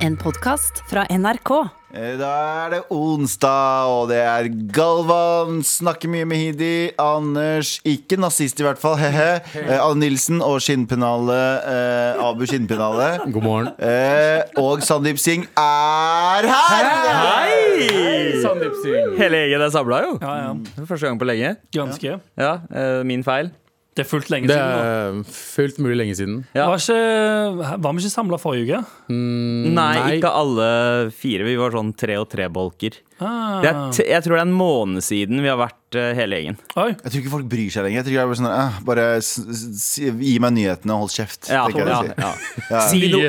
En podkast fra NRK. Eh, Da er det onsdag, og det er Galvan snakker mye med Hidi. Anders, ikke nazist i hvert fall, he-he. Eh, Anne Nilsen og skinnpennale eh, Abu Skinnpennale. God morgen. Eh, og Sandeep Singh er her! Hei! Sandeep Singh. Hele gjengen er samla, jo. Ja, ja. Første gang på lenge. Ganske. Ja, eh, Min feil. Det er fullt lenge Det siden. nå. er fullt mulig lenge siden. Ja. Var, ikke, var vi ikke samla forrige uke? Mm, Nei, ikke alle fire. Vi var sånn tre og tre bolker. Ah. Det er t jeg tror det er en måned siden vi har vært uh, hele gjengen. Oi. Jeg tror ikke folk bryr seg lenger. Jeg tror jeg er bare sånn eh, Bare s s gi meg nyhetene og hold kjeft. Ja, jeg ja, ja. Ja. Si, no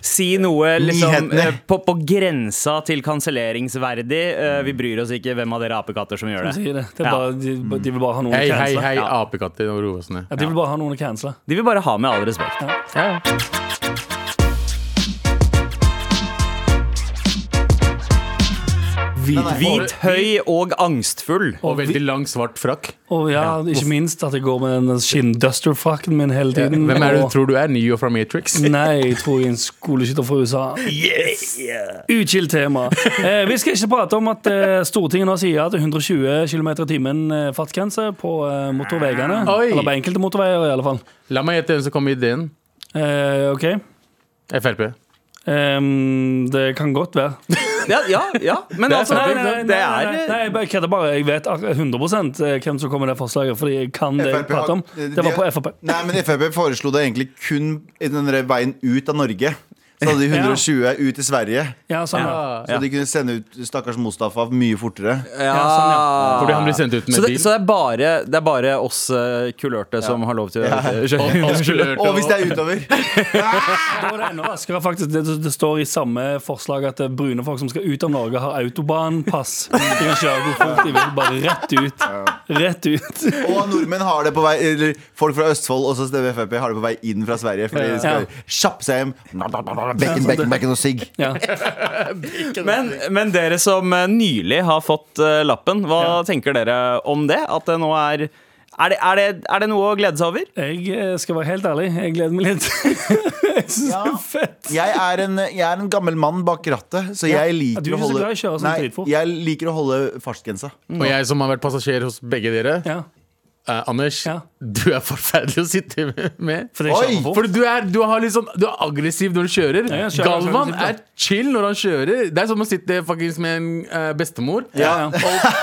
si noe liksom, eh, på, på grensa til kanselleringsverdig. Uh, vi bryr oss ikke hvem av dere apekatter som gjør det. sier det. det er Ja. bare, de, de vil bare ha noen Hei, å hei, cancele. hei, Ja. apekatter. og de vil bare ha noen å cancele. De vil bare ha med all respekt. Ja. Ja. Hvit, høy og angstfull. Og veldig lang, svart frakk. Og ja, ikke minst at jeg går med den skinnduster-frakken min hele tiden. Hvem er det du tror du er? Neo fra Matrix? Nei, jeg tror jeg er en skoleskytter fra USA. Yes! Utskilt tema. Eh, vi skal ikke prate om at eh, Stortinget nå sier at 120 km i timen eh, fartsgrense på eh, motorveiene. Eller på enkelte motorveier, i alle fall. La meg gjette hvem som kom med ideen. Eh, OK. Frp. Um, det kan godt være. Ja, ja, ja. Men Det er altså, nei, det, Nei, det, nei, nei, er nei, nei, jeg bare kødder bare. Jeg vet ak- 100 hvem som kommer med det forslaget, fordi jeg kan det jeg prater om. Det var på Frp. Nei, men Frp foreslo det egentlig kun i den veien ut av Norge. Så hadde de 120 ut til Sverige. Ja, sånn, ja. Så de kunne sende ut stakkars Mustafa mye fortere. ja, sånn, Fordi han blir sendt ut med så det, bil. så det, er bare, det er bare oss eh, kulørte som har lov til å kjøre. Og Og hvis det er utover! Da er det enda raskere, faktisk. Det, det står i samme forslag at eh, brune folk som skal ut av Norge, har autobahnpass. De kan kjøre hvor fort de vil, bare rett ut. Rett ut. Og nordmenn har det på vei Eller folk fra Østfold og så stemmer Frp har det på vei inn fra Sverige. Fordi de skal kjappe seg hjem. Bekken, bacon, bacon og sigg. Ja. Men, men dere som eh, nylig har fått eh, lappen, hva tenker dere om det? At det nå er er det, er, det, er det noe å glede seg over? Jeg eh, skal være helt ærlig, jeg gleder meg litt. Jeg synes det er fett. Jeg er, en, jeg er en gammel mann bak rattet, så jeg liker du er å holde Nei, jeg liker å holde fartsgrensa. Og jeg som har vært passasjer hos begge dere. Ja, eh, Anders, Ja. du er forferdelig å sitte med. for kjører for du er, du, sånn, du er aggressiv når du kjører. Ja, kjører Galvan aggressivt, er chill når han kjører. Det er som å sitte faktisk med en uh, bestemor. Ja, ja.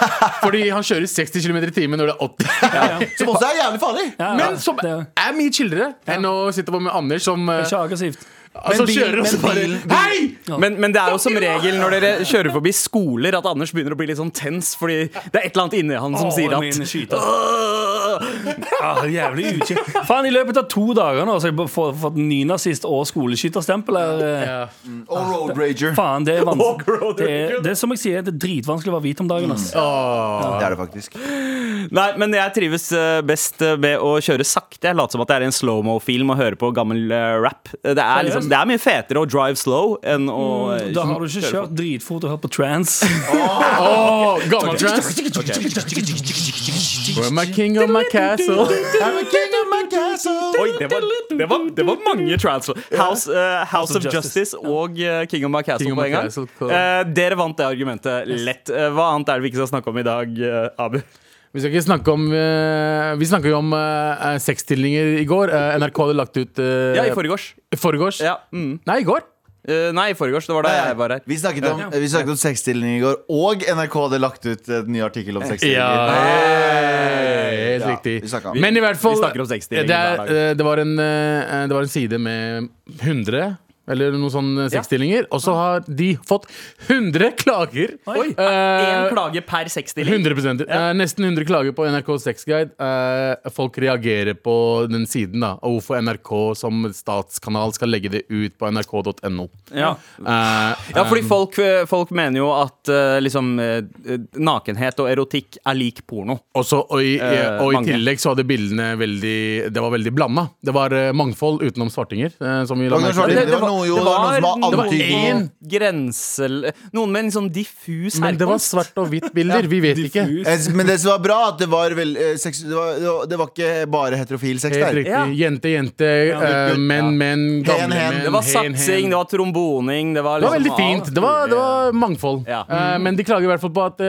Fordi han kjører 60 km i timen når det er 80. Som også er jævlig farlig! Ja, ja. Men som er mye chillere enn å sitte på med Anders som er Ikke aggressivt. Altså, bil- kjører men bare bilen- bil- Hei! Men, men det er jo som regel når dere kjører forbi skoler, at Anders begynner å bli litt sånn tens. Fordi det er et eller annet inni han som Åh, sier at. Ah, jævlig ukjent. Faen, i løpet av to dager nå så har jeg fått, nynazist og skoleskytterstempel. eh. Ja. Og road rager. Faen, det er vanskelig. Det er, det er som jeg sier, det er dritvanskelig å være hvit om dagen. Ass. Åh. Det er det faktisk. Nei, men jeg trives eh, best eh, med å kjøre sakte. Jeg later som at det er en slow-mo-film og høre på gammel eh, rap. Det er, liksom, det er mye fetere å drive slow enn å mm, Da har du ikke kjørt dritfort og hørt på trans. Åh, gammel trans. I'm my king of my castle. I'm a king of my castle. Oi, det var, det var, det var mange trans. House, uh, House of Justice, og uh, King of My Castle på en gang. Castle, cool. Eh, dere vant det argumentet lett. Eh, hva annet er det vi ikke skal snakke om i dag, eh, Abu? Vi skal ikke snakke om uh, Vi snakka jo om uh, sexstillinger i går. Uh, NRK hadde lagt ut uh, Ja, i forgårs. forgårs. Ja, mm. Nei, i går. Nei, i forgårs. Det var da jeg var her. Vi snakket om, vi snakket om sexstilling i går, og NRK hadde lagt ut en ny artikkel om sexstillinger. helt Ja, riktig. vi om. Men i hvert fall Vi snakker om det, er, det, var en, det var en side med 100 eller noen sånne sexstillinger. Og så har de fått 100 klager. Oi, Eh, Én klage per sexstilling. 100 eh, Nesten 100 klager på NRK Sexguide. Eh, folk reagerer på den siden, da. Og hvorfor NRK som statskanal skal legge det ut på nrk.no. Ja. Eh, Ja, fordi folk, folk mener jo at eh, liksom eh, nakenhet og erotikk er lik porno. Også, og, i, Eh, og i tillegg så hadde bildene veldig Det var veldig blanda. Det var eh, mangfold utenom svartinger. eh, som vi la merke til. Det var noe, jo, Det det var noen som var antydning. en. grense... Noen med en sånn diffus Men det var svart og hvitt bilder. Vi vet ikke. Diffus. Eh, Men det som var bra, at det var vel eh, sex, det, var, det var- ikke bare heterofil sex der. Ja. Jente, jente, Ja, eh, menn, menn, gamle hen. menn. Det var satsing, det var tromboning, det var Det var liksom veldig fint. Det var, det var mangfold. Ja. Mm. men de klager i hvert fall på at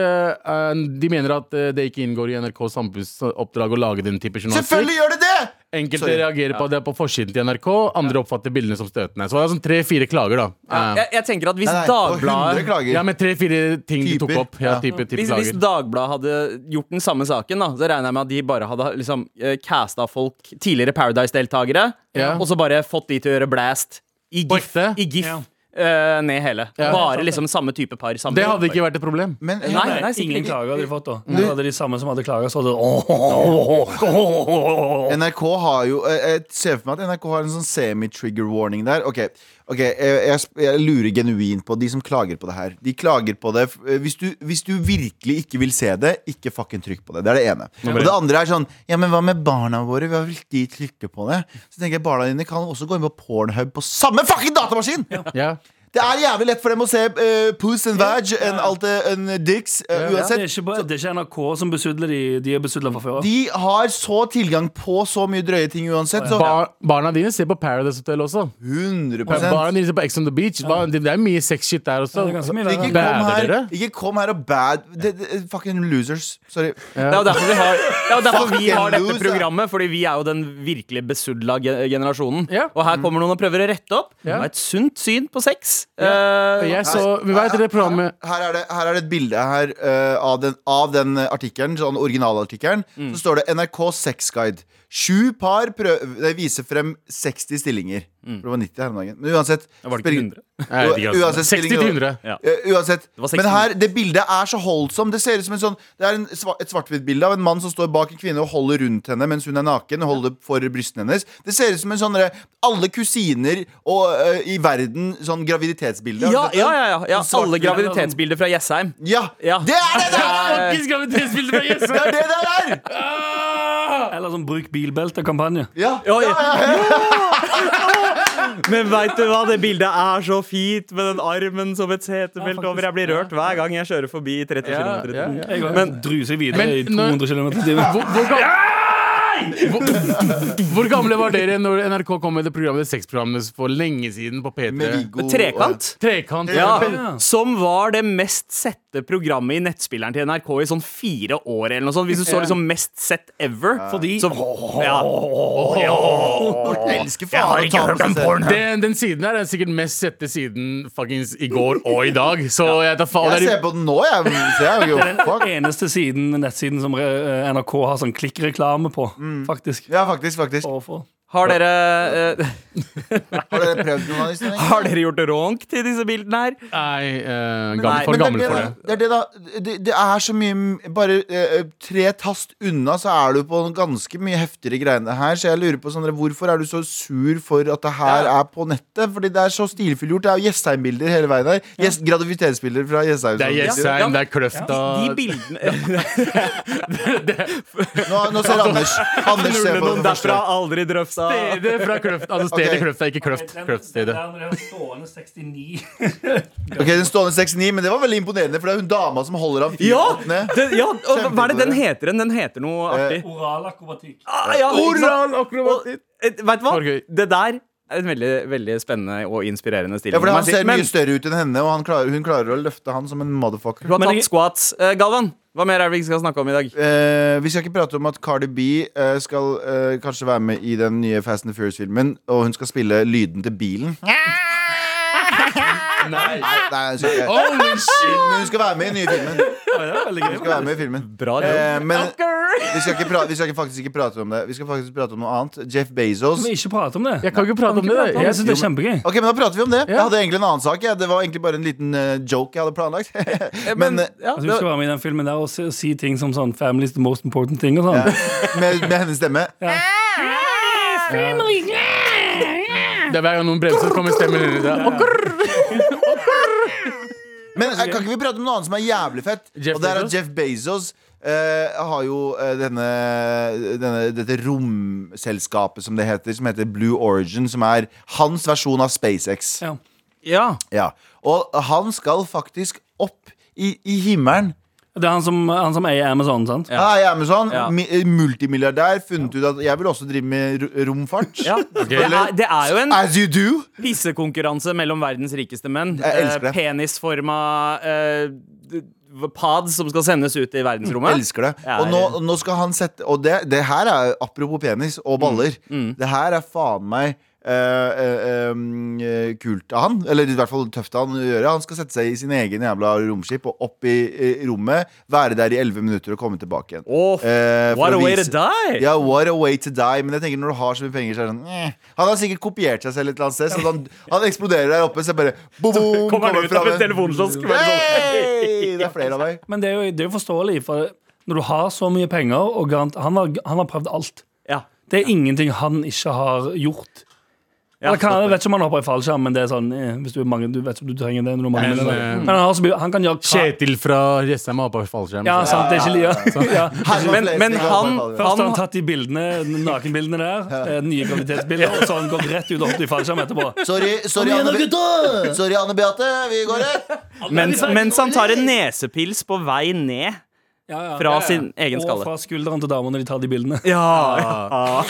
de mener at det ikke inngår i NRKs samfunnsoppdrag å lage den type journalistikk. Selvfølgelig gjør det det! Enkelte Sorry. reagerer på det på forsiden til NRK, andre oppfatter bildene som støtende. Så det er sånn tre-fire klager, da. Ja, Eh, jeg, jeg tenker at hvis Nei, nei, det var 100 Dagbladet ja, med tre-fire ting de tok opp. Ja, Ja. type, type hvis, hvis. Dagbladet hadde gjort den samme saken, da så regner jeg med at de bare hadde liksom eh, casta folk, tidligere Paradise-deltakere, Ja. og så bare fått de til å gjøre blast i GIF, i GIF Ja. eh, ned hele. Ja. Bare liksom samme type par. Samme Det hadde ikke vært et problem. Men Nei, nei, Ingen klager hadde de fått, da. Det hadde de samme som hadde klaga, så hadde det NRK har jo Jeg ser for meg at NRK har en sånn semi-trigger warning der. Ok, ok, jeg, jeg, jeg lurer genuint på de som klager på det her. De klager på det eh, hvis du, hvis du virkelig ikke vil se det, ikke fucking trykk på det. Det er det ene. Og det andre er sånn Ja, men hva med barna våre? Hva vil de trykke på det? Så tenker jeg barna dine kan også gå inn på Pornhub på samme fucking datamaskin! Ja. Det er jævlig lett for dem å se uh, puss and vag enn alt det enn dicks. uansett. Det er ikke, det er ikke NRK som besudler de, de er besudla fra før av. De har så tilgang på så mye drøye ting uansett. Så Bar barna dine ser på Paradise Hotel også. 100% Barna dine ser på Ex on the Beach. Det er mye sexshit der også. Ja, det er mye Ikke kom, her, ikke kom her og bad det, det, Fucking losers. Sorry. Det er jo derfor vi har, det er derfor vi har dette loser. programmet, fordi vi er jo den virkelig besudla generasjonen. Ja. Og her kommer noen og prøver å rette opp. Ja. Det er et sunt syn på sex. Og Eh, Jeg så, vi vet det programmet Her er det, her er det et bilde her uh, av, den, av den artikkelen, sånn originalartikkelen. Mm. Så står det NRK Sexguide. Sju par prøv, det viser frem 60 stillinger. Mm. Det var 90 her om dagen. Men uansett det var det ikke 100? Jeg vet altså. Uansett, 60 til 100. Ja. Uansett. var 60. Men her, det bildet er så holdsomt. Det ser ut som en sånn Det er en, et svart-hvitt-bilde av en mann som står bak en kvinne og holder rundt henne mens hun er naken. Og holder for brystene hennes. Det ser ut som en sånn Alle kusiner og, uh, i verden sånn graviditetsbilde. Ja, ja, ja, ja, ja. Alle graviditetsbilder fra Jessheim. Ja, Ja. det er det det er! faktisk graviditetsbilder fra Det er det det er! Eller sånn bruk bilbelte-kampanje. Ja. Ja, ja. Men veit du hva, det bildet er så fint med den armen som et setebelt over. Jeg blir rørt hver gang jeg kjører forbi i 30 Ja, km. i timen. Men- druser videre Men i 200 km i timen. Hvor, hvor, hvor, hvor gamle var dere når NRK kom med det programmet Det sexprogrammet for lenge siden på P3? Trekant. Trekant. Ja, Ja. Som var det mest sette programmet i nettspilleren til NRK i sånn fire år. eller noe sånt Hvis du så liksom mest sett ever. Fordi Så, ja. Jeg elsker faen å ta på seg selv. Den, den siden her er sikkert mest sette siden fuckings i går og i dag. Så jeg tar faen Jeg ser er, på den nå, jeg. Så er jo, fuck. eneste siden, nettsiden som eh, NRK har sånn klikkreklame på, faktisk. Ja, faktisk. faktisk Overfor. Har dere uh, Har dere prøvd noen av disse tingene? Har dere gjort ronk til disse bildene her? Nei, eh, Nei, gammel, for gammel det, for det. det, det er det, da. Det, det er så mye Bare uh, tre tast unna, så er du på ganske mye heftigere greiene her. Så jeg lurer på sånn, Hvorfor er du så sur for at det her Ja. er på nettet? Fordi det er så stilfullt gjort. Det er jo Jessheim-bilder hele veien her. Yes, graviditetsbilder fra Jessheim. Det er Jessheim, Ja. det er Kløfta De bildene Nå, nå ser Anders Anders ser på det første. derfra aldri drøfta. Stedet fra Kløft. Altså stedet okay. kløft er ikke Kløft. Kløftstedet. stående 69. Ok, Den stående 69, men det var veldig imponerende, for det er hun dama som holder ham Ja! ja og hva er det den heter? Den heter noe artig. Oralakrobatikk. Ah, ja. Oral akrobatikk. Eh, Vet du hva? Det der er en veldig, veldig spennende og inspirerende stilling. Ja, fordi Han ser Men mye større ut enn henne, og han klarer, hun klarer å løfte han som en motherfucker. du har tatt squats. Uh, Galvan, hva mer er det vi skal snakke om i dag? Uh, vi skal ikke prate om at Cardi B uh, skal kanskje være med i den nye Fast and Furious-filmen, og hun skal spille lyden til bilen. Nei. Nei, hun skal ikke. Holy shit! Men hun skal være med i den nye filmen. Veldig Hun skal være med i filmen Bra Eh, men vi skal, ikke pra vi skal ikke faktisk ikke prate om det. Vi skal faktisk prate om noe annet. Jeff Bezos. Men ikke prate om det. Jeg kan ikke prate om det. Jeg synes det er kjempegøy. Ok, men Da prater vi om det. Jeg hadde egentlig en annen sak. Jeg. Det var egentlig bare en liten eh, joke jeg hadde planlagt. men eh, ja, Altså, hun skal være med i den filmen der og si, si ting som sånn 'Family's the most important thing' og sånn. med, med hennes stemme. det er hver gang noen bremser, kommer stemmen inn i det. Men eh, kan ikke vi prate om noe annet som er jævlig fett? Jeff og det er at Bezos? Jeff Bezos eh, har jo eh, denne, denne, dette romselskapet som det heter, som heter Blue Origin, som er hans versjon av SpaceX. Ja. Ja. Ja. Og han skal faktisk opp i, i himmelen. Det er han som, han som eier Amazon, sant? Ja. Hei, Amazon, Ja. mi- multimilliardær, funnet ut at jeg vil også drive med ro- romfart. Ja. Det, er, det er jo en As you do. pissekonkurranse mellom verdens rikeste menn. Jeg elsker det. Eh, penisforma eh, d- pads som skal sendes ut i verdensrommet. Elsker det. Ja, Og nå, nå skal han sette Og det, det her er apropos penis og baller. Mm, Det her er faen meg eh, uh, eh, kult av han. Eller i hvert fall tøft av han å gjøre. Han skal sette seg i sin egen jævla romskip og opp i eh, rommet. Være der i elleve minutter og komme tilbake igjen. Oh, Eh, what a way to die! Ja, what a way to die. Men jeg tenker når du har så mye penger, så er det sånn eh. Han har sikkert kopiert seg selv et eller annet sted. Så han, han eksploderer der oppe, så jeg bare boom, så Kommer han ut fram av en en- telefonkiosk? sånn, Hey! Det er flere av meg. Men det er jo, det er jo forståelig, for når du har så mye penger, og garant, han, har, han har prøvd alt. Ja. Det er ingenting han ikke har gjort. Ja, Eller kan, jeg vet ikke om han hopper i fallskjerm, men det er sånn eh, Hvis du, er mange, du vet ikke om du trenger det når du mange Men, eh, Men han, har så mye, han kan gjøre hva Kjetil fra Jessheim har i fallskjerm. Ja, sant, det er ikke li- ja. ja. Men, men han, Først har han han tatt de bildene, nakenbildene der, eh, nye graviditetsbilder, og så har han gått rett ut og hoppet i fallskjerm etterpå. Sorry, sorry, Anne, Be sorry, Anne Beate. Vi går rett. mens, mens han tar en nesepils på vei ned Ja, ja. fra Ja, ja. sin egen Og skalle. fra skulderen til damene når de tar de bildene. Ja, Å,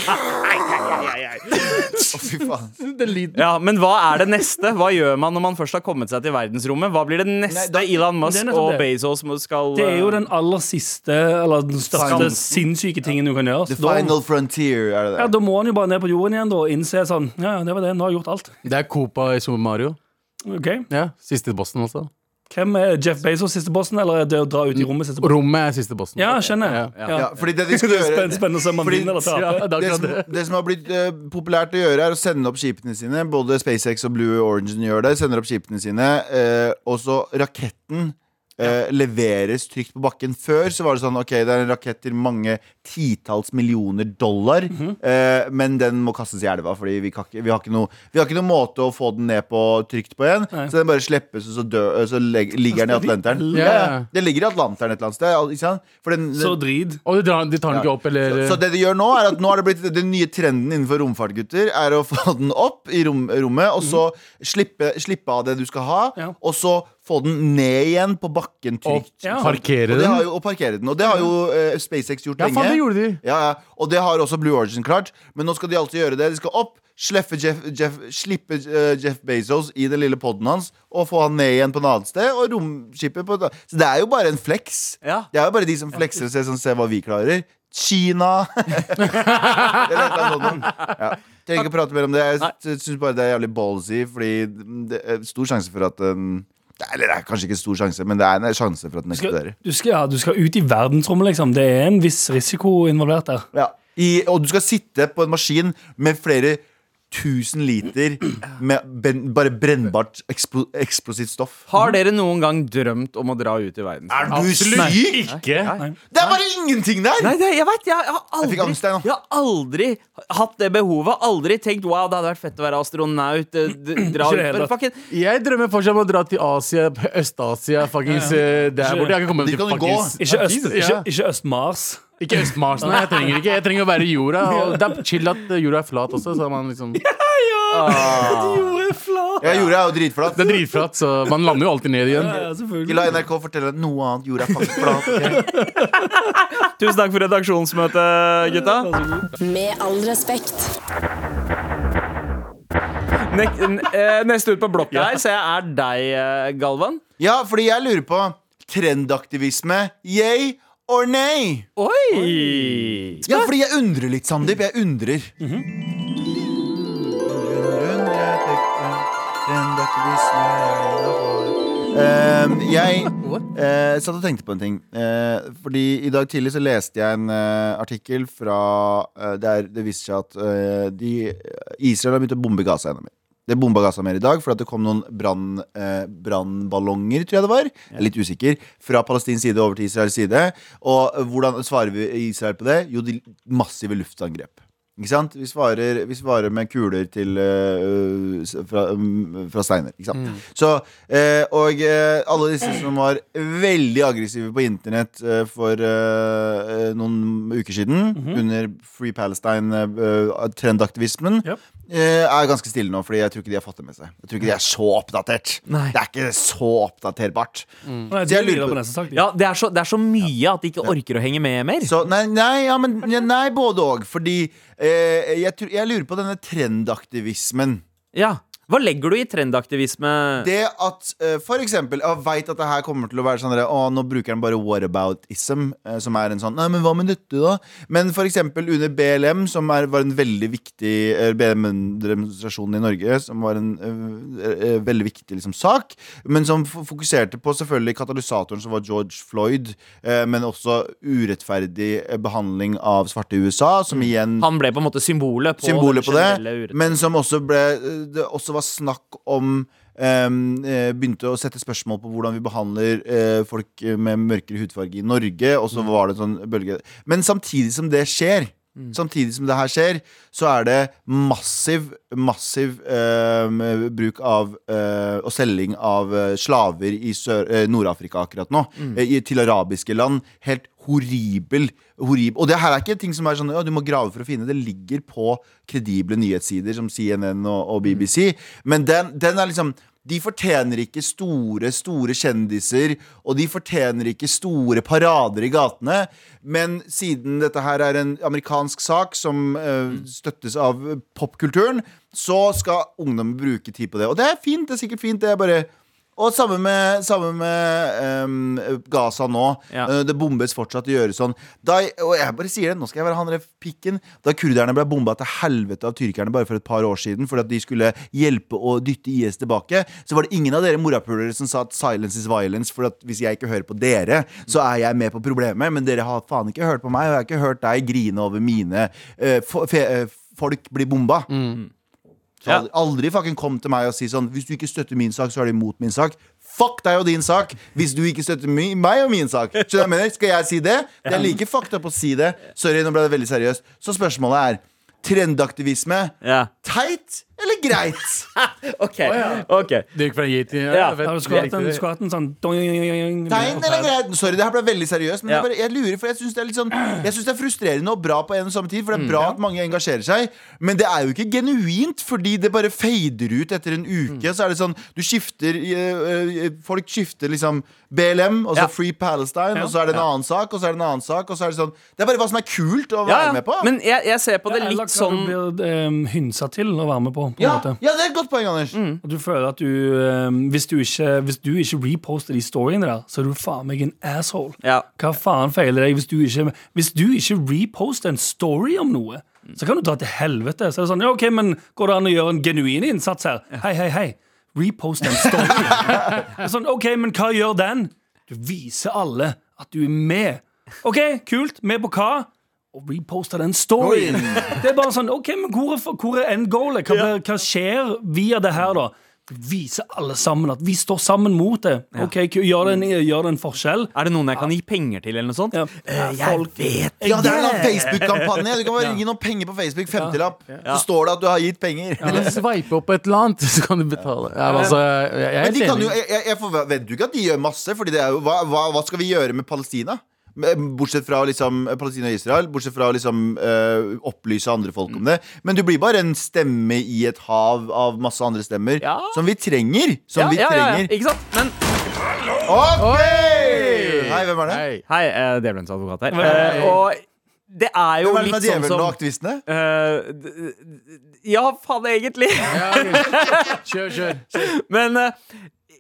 fy faen. Den lyden. ja, Men hva er det neste? Hva gjør man når man først har kommet seg til verdensrommet? Hva blir det neste Nei, da- Elon Musk det og det. Bezos skal Det er jo den aller siste, eller den største Final- sinnssyke tingen du kan gjøre. The Så Da, final frontier, er det ja, da må han jo bare ned på jorden igjen da, og innse sånn Ja, ja, det var det. Nå har jeg gjort alt. Det er Copa i Super Mario. Ok, Ja, Siste bossen også. Hvem er Jeff Bezos siste bossen, eller er det å dra ut i rommet siste bossen? Rommet er siste bossen. Ja, skjønner. Ja. Ja. Ja, fordi det de skal gjøre spenn- spennende å se om vinner eller taper. det det som, det. det som har blitt uh, populært å gjøre, er å sende opp skipene sine. Både SpaceX og Blue Origin gjør det. Sender opp skipene sine Uh, også raketten eh, leveres trygt på bakken. Før så var det sånn Ok, det er en rakett til mange titalls millioner dollar, Mhm. eh, men den må kastes i elva, fordi vi, kan ikke, vi, har ikke noe, vi har ikke noen måte å få den ned på trygt på igjen. Nei. Så den bare slippes, og så, dø, så leg, ligger den i Atlanteren. Ja. Ja. Den ligger i Atlanteren et eller annet sted. Ikke sant? For den, den, Så drit. Og de, drar, de tar den ikke opp, eller så, så det de gjør nå, er at nå har det blitt den nye trenden innenfor romfart, gutter, er å få den opp i rom, rommet, og så slippe, slippe av det du skal ha, Ja. og så få den ned igjen på bakken og trygt. Ja. parkere Og, har jo, og parkere den. Og det har jo eh, SpaceX gjort Ja, lenge. faen, det gjorde de. Ja, ja. Og det har også Blue Origin klart. Men nå skal de altså gjøre det. De skal opp, Jeff, Jeff, slippe eh, Jeff Bezos i den lille poden hans og få han ned igjen på et annet sted. Og romskipet på et annet. Så det er jo bare en flex. Ja. Det er jo bare de som flekser og ser, som ser hva vi klarer. Kina. Ja. Trenger ikke å prate mer om det. Jeg syns bare det er jævlig ballsy, fordi det er stor sjanse for at den Eller det er kanskje ikke stor sjanse, men det er en sjanse for at den eksploderer. du, skal, ja, du skal ut i verdensrommet, liksom. Det er en viss risiko involvert der. Ja. I, og du skal sitte på en maskin med flere tusen liter med ben, bare brennbart eksplo, eksplosivt stoff. Har dere noen gang drømt om å dra ut i verden? Er du syk?! Ikke. Det er bare ingenting der! Nei, det, jeg vet, jeg, jeg har aldri Jeg angst, jeg. Jeg har aldri hatt det behovet. Aldri tenkt wow, det hadde vært fett å være astronaut. eh, Dra fucking Jeg drømmer fortsatt om å dra til Asia, Øst-Asia, fuckings ja. der Ikke- borte. Jeg kan komme til fuckings ikke Øst-Mars. Ikke Øst-Mars, nei. Jeg trenger ikke Jeg trenger å være i jorda. Og det er chill at jorda er flat også, så man liksom Det Jorda er flat! Ja, jorda det, er jo dritflatt. er dritflat, så man lander jo alltid ned igjen. Ja, ja, selvfølgelig. la NRK fortelle noe annet. Jorda er faktisk flat. Okay? Tusen takk for redaksjonsmøtet, gutta. Med all respekt. Ne eh, neste ut på blokka her ser jeg er deg, eh, Galvan. Ja, fordi jeg lurer på trendaktivisme. Yay or nay? Oi! Ja, fordi jeg undrer litt, Sandeep. Jeg undrer. Ehm, jeg uh, satt og tenkte på en ting. Uh, fordi I dag tidlig så leste jeg en eh, artikkel fra eh, der det viste seg at eh, de, Israel har begynt å bombe Gaza enda mer. Det bomba Gaza mer i dag for det kom noen brannballonger, eh, tror jeg det var. Jeg er litt usikker. Fra palestinsk side over til Israels side. Og eh, hvordan svarer vi Israel på det? Jo, de massive luftangrep. Ikke sant? Vi svarer, vi svarer med kuler til øh, fra, um, fra steiner. Ikke sant? Så, eh, og alle disse som var veldig aggressive på internett for noen uker siden, under Free Palestine-trendaktivismen, Yep. eh, er ganske stille nå, fordi jeg tror ikke de har fått det med seg. Jeg tror ikke de er så oppdatert. Nei. Det er ikke så oppdaterbart. Nei, de på-. Ja, det er, så, det er så mye at de ikke orker å henge med mer. Så, nei, nei, ja, men, nei, både òg. Fordi eh, jeg, jeg lurer på denne trendaktivismen. Ja. Hva legger du i trendaktivisme? Det at uh, for eksempel Jeg veit at det her kommer til å være sånn Å, nå bruker han bare whataboutism, uh, som er en sånn Nei, men hva med dette, da? Men for eksempel under BLM, som er, var en veldig viktig uh, BLM-demonstrasjon i Norge, som var en eh, eh, veldig viktig liksom, sak, men som fokuserte på selvfølgelig katalysatoren som var George Floyd, eh, men også urettferdig eh, behandling av svarte i USA, som igjen Han ble på en måte symbolet på, symbolet på det, men som også ble Det også var snakk om ehm, eh, begynte å sette spørsmål på hvordan vi behandler eh, folk med mørkere hudfarge i Norge. Og Mm. så var det en sånn bølge Men samtidig som det skjer, Mm. Samtidig som det her skjer, så er det massiv, massiv ehm, bruk av eh, og selging av slaver i Nord-Afrika akkurat nå. Mm. eh, til arabiske land. Helt horribel. horribel. Og det her er ikke ting som er sånn ja, du må grave for å finne. Det ligger på kredible nyhetssider som CNN og, og BBC. Men den, den er liksom de fortjener ikke store, store kjendiser, og de fortjener ikke store parader i gatene. Men siden dette her er en amerikansk sak som uh, støttes av popkulturen, så skal ungdommen bruke tid på det. Og det er fint, det er sikkert fint. Det er bare og samme med, samme med um, Gaza nå. Ja. Eh, det bombes fortsatt i gjøre sånn. Da, og jeg bare sier det, nå skal jeg være han der pikken. Da kurderne ble bomba til helvete av tyrkerne bare for et par år siden fordi at de skulle hjelpe å dytte IS tilbake, så var det ingen av dere morapulere som sa at 'silence is violence', for at hvis jeg ikke hører på dere, så er jeg med på problemet. Men dere har faen ikke hørt på meg, og jeg har ikke hørt deg grine over mine uh, Folk blir bomba. Så aldri, aldri fucking kom til meg og si sånn Hvis du ikke støtter min sak, så er det imot min sak. Fuck deg og din sak hvis du ikke støtter mi, meg og min sak. Skjønner jeg mener? Skal jeg si det? Det er like fucked up å si det. Sorry, nå ble det veldig seriøst. Så spørsmålet er trendaktivisme. Ja. Teit eller greit? OK. ok Det gikk fra gi til Ja. Ja, du skulle hatt en, sånn Tegn eller greit? Sorry, det her ble veldig seriøst. Men Ja. jeg, bare, jeg lurer, for jeg syns det er litt sånn Jeg synes det er frustrerende og bra på en og samme tid. For det er bra at mange engasjerer seg. Men det er jo ikke genuint, fordi det bare fader ut etter en uke. Så er det sånn Du skifter eh, eh, Folk skifter liksom BLM, og så Ja. Free Palestine, og så er det en annen sak, og så er det en annen sak, og så er det sånn Det er bare hva som er kult å være Ja, ja. med på. Men jeg, jeg ser på det Eller litt hva sånn du blir um, hynsa til å være med på. På en ja, måte. ja, det er et godt poeng, Anders. Og du føler at du, eh, hvis, du ikke, hvis du ikke reposter de storyene der, så er du faen meg en asshole. Ja. Hva faen feiler deg hvis du ikke Hvis du ikke reposter en story om noe, så kan du dra til helvete. Så er det sånn, ja, ok, men Går det an å gjøre en genuin innsats her? Hei, hei, hei. Repost en story. Sånn, ok, men hva gjør den? Du viser alle at du er med. OK, kult. Med på hva? Og reposte den storyen. Det er bare sånn, ok, men Hvor er, hvor er endgoalet? Hva, ja. hva skjer via det her, da? Vise alle sammen at vi står sammen mot det. Ok, Gjør det en, gjør det en forskjell? Er det noen jeg kan gi penger til, eller noe sånt? Ja. jeg vet Ja, det er en Facebook-kampanje. Du kan bare gi noen penger på Facebook. 50-lapp. Så står det at du har gitt penger. Eller sveipe opp et eller annet, så kan du betale. Ja, altså, jeg, jeg er Men de helt kan jo, jeg, jeg forventer jo ikke at de gjør masse, Fordi det er jo, hva, hva, hva skal vi gjøre med Palestina? Bortsett fra liksom Palestina og Israel. Bortsett fra å liksom eh, opplyse andre folk om det. Men du blir bare en stemme i et hav av masse andre stemmer Ja. som vi trenger. Som ja, vi ja, ja, ja, trenger. ikke sant? Men Ok! Hei, hvem er det? Hei. Hei, uh, djevelens advokat her. Uh, og det er jo litt sånn som Hvem er det sånn djevelen og aktivistene? eh, d- Ja, faen, egentlig. Ja. Kjør, kjør. Men eh,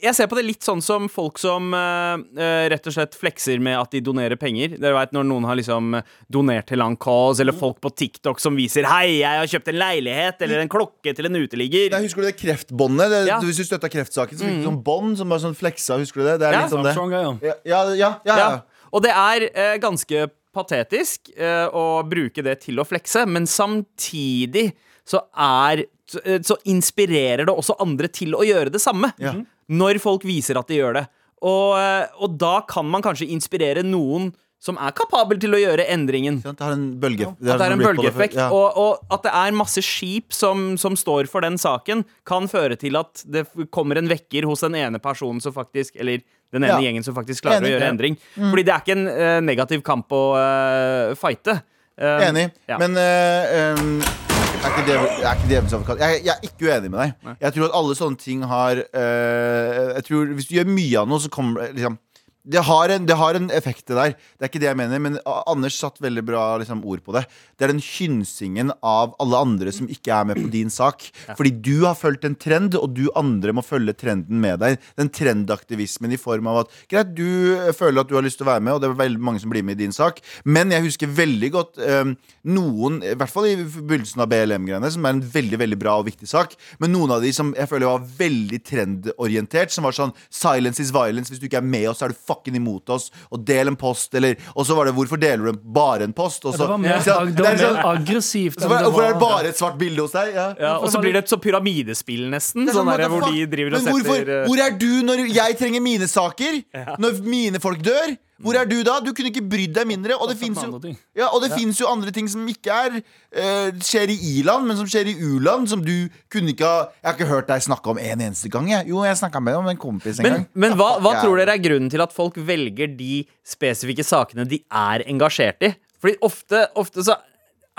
jeg ser på det litt sånn som folk som eh, eh, rett og slett flekser med at de donerer penger. Dere vet Når noen har liksom donert til en cause, eller folk på TikTok som viser 'Hei, jeg har kjøpt en leilighet', eller en klokke til en uteligger. Nei, husker du det kreftbåndet? Det, Ja. Hvis du støtta kreftsaken, så fikk du sånn bånd som var sånn fleksa. Husker du det? Det er Ja. litt sånn det. Ja, ja, ja, ja, ja. Ja. Og det er uh, ganske patetisk uh, å bruke det til å flekse, men samtidig så er så, eh, så inspirerer det også andre til å gjøre det samme. Ja. Når folk viser at de gjør det. Og, eh, og da kan man kanskje inspirere noen som er kapabel til å gjøre endringen. Det har en bølge At det er en sånn ripple bølgeeffekt, ja. og, og at det er masse skip som, som står for den saken, kan føre til at det kommer en vekker hos den ene personen som faktisk Eller den ene Ja. gjengen som faktisk klarer Enig. å gjøre endring. endring. Fordi det er ikke en uh, negativ kamp å uh, fighte. Uh, Enig. ja. Men uh, um, er ikke djevelens advokat. Jeg, jeg er ikke uenig med deg. Jeg tror at alle sånne ting har eh, Jeg tror Hvis du gjør mye av noe, så kommer det liksom det har, en, det har en effekt, det der. Det er ikke det jeg mener. Men Anders satt veldig bra liksom, ord på det. Det er den hynsingen av alle andre som ikke er med på din sak. Fordi du har fulgt en trend, og du andre må følge trenden med deg. Den trendaktivismen i form av at Greit, du føler at du har lyst til å være med, og det er veldig mange som blir med i din sak. Men jeg husker veldig godt um, noen, i hvert fall i begynnelsen av BLM-greiene, som er en veldig veldig bra og viktig sak, men noen av de som jeg føler var veldig trendorientert, som var sånn Silence is violence. Hvis du ikke er med oss, er du fucking imot oss. Og del en post, eller Og så var det Hvorfor deler du bare en post? Og så, Det var mer, så, det det var er mer sånn, aggressivt. så Hvorfor er det bare et svart bilde hos deg? Ja. Ja, og så blir det et så pyramidespill, nesten. Er Sånn der, hvor de driver og setter hvorfor, Hvor er du når jeg trenger mine saker? Når mine folk dør? Hvor er du da? Du kunne ikke brydd deg mindre. Og det Opptatt fins jo, ja, ja, jo andre ting som ikke er uh, skjer i i-land, men som skjer i u-land. Som du kunne ikke ha Jeg har ikke hørt deg snakke om en eneste gang. Jeg. Jo, jeg snakka med deg om en kompis en Men, gang. men hva, hva Ja. tror dere er grunnen til at folk velger de spesifikke sakene de er engasjert i? Fordi ofte, ofte så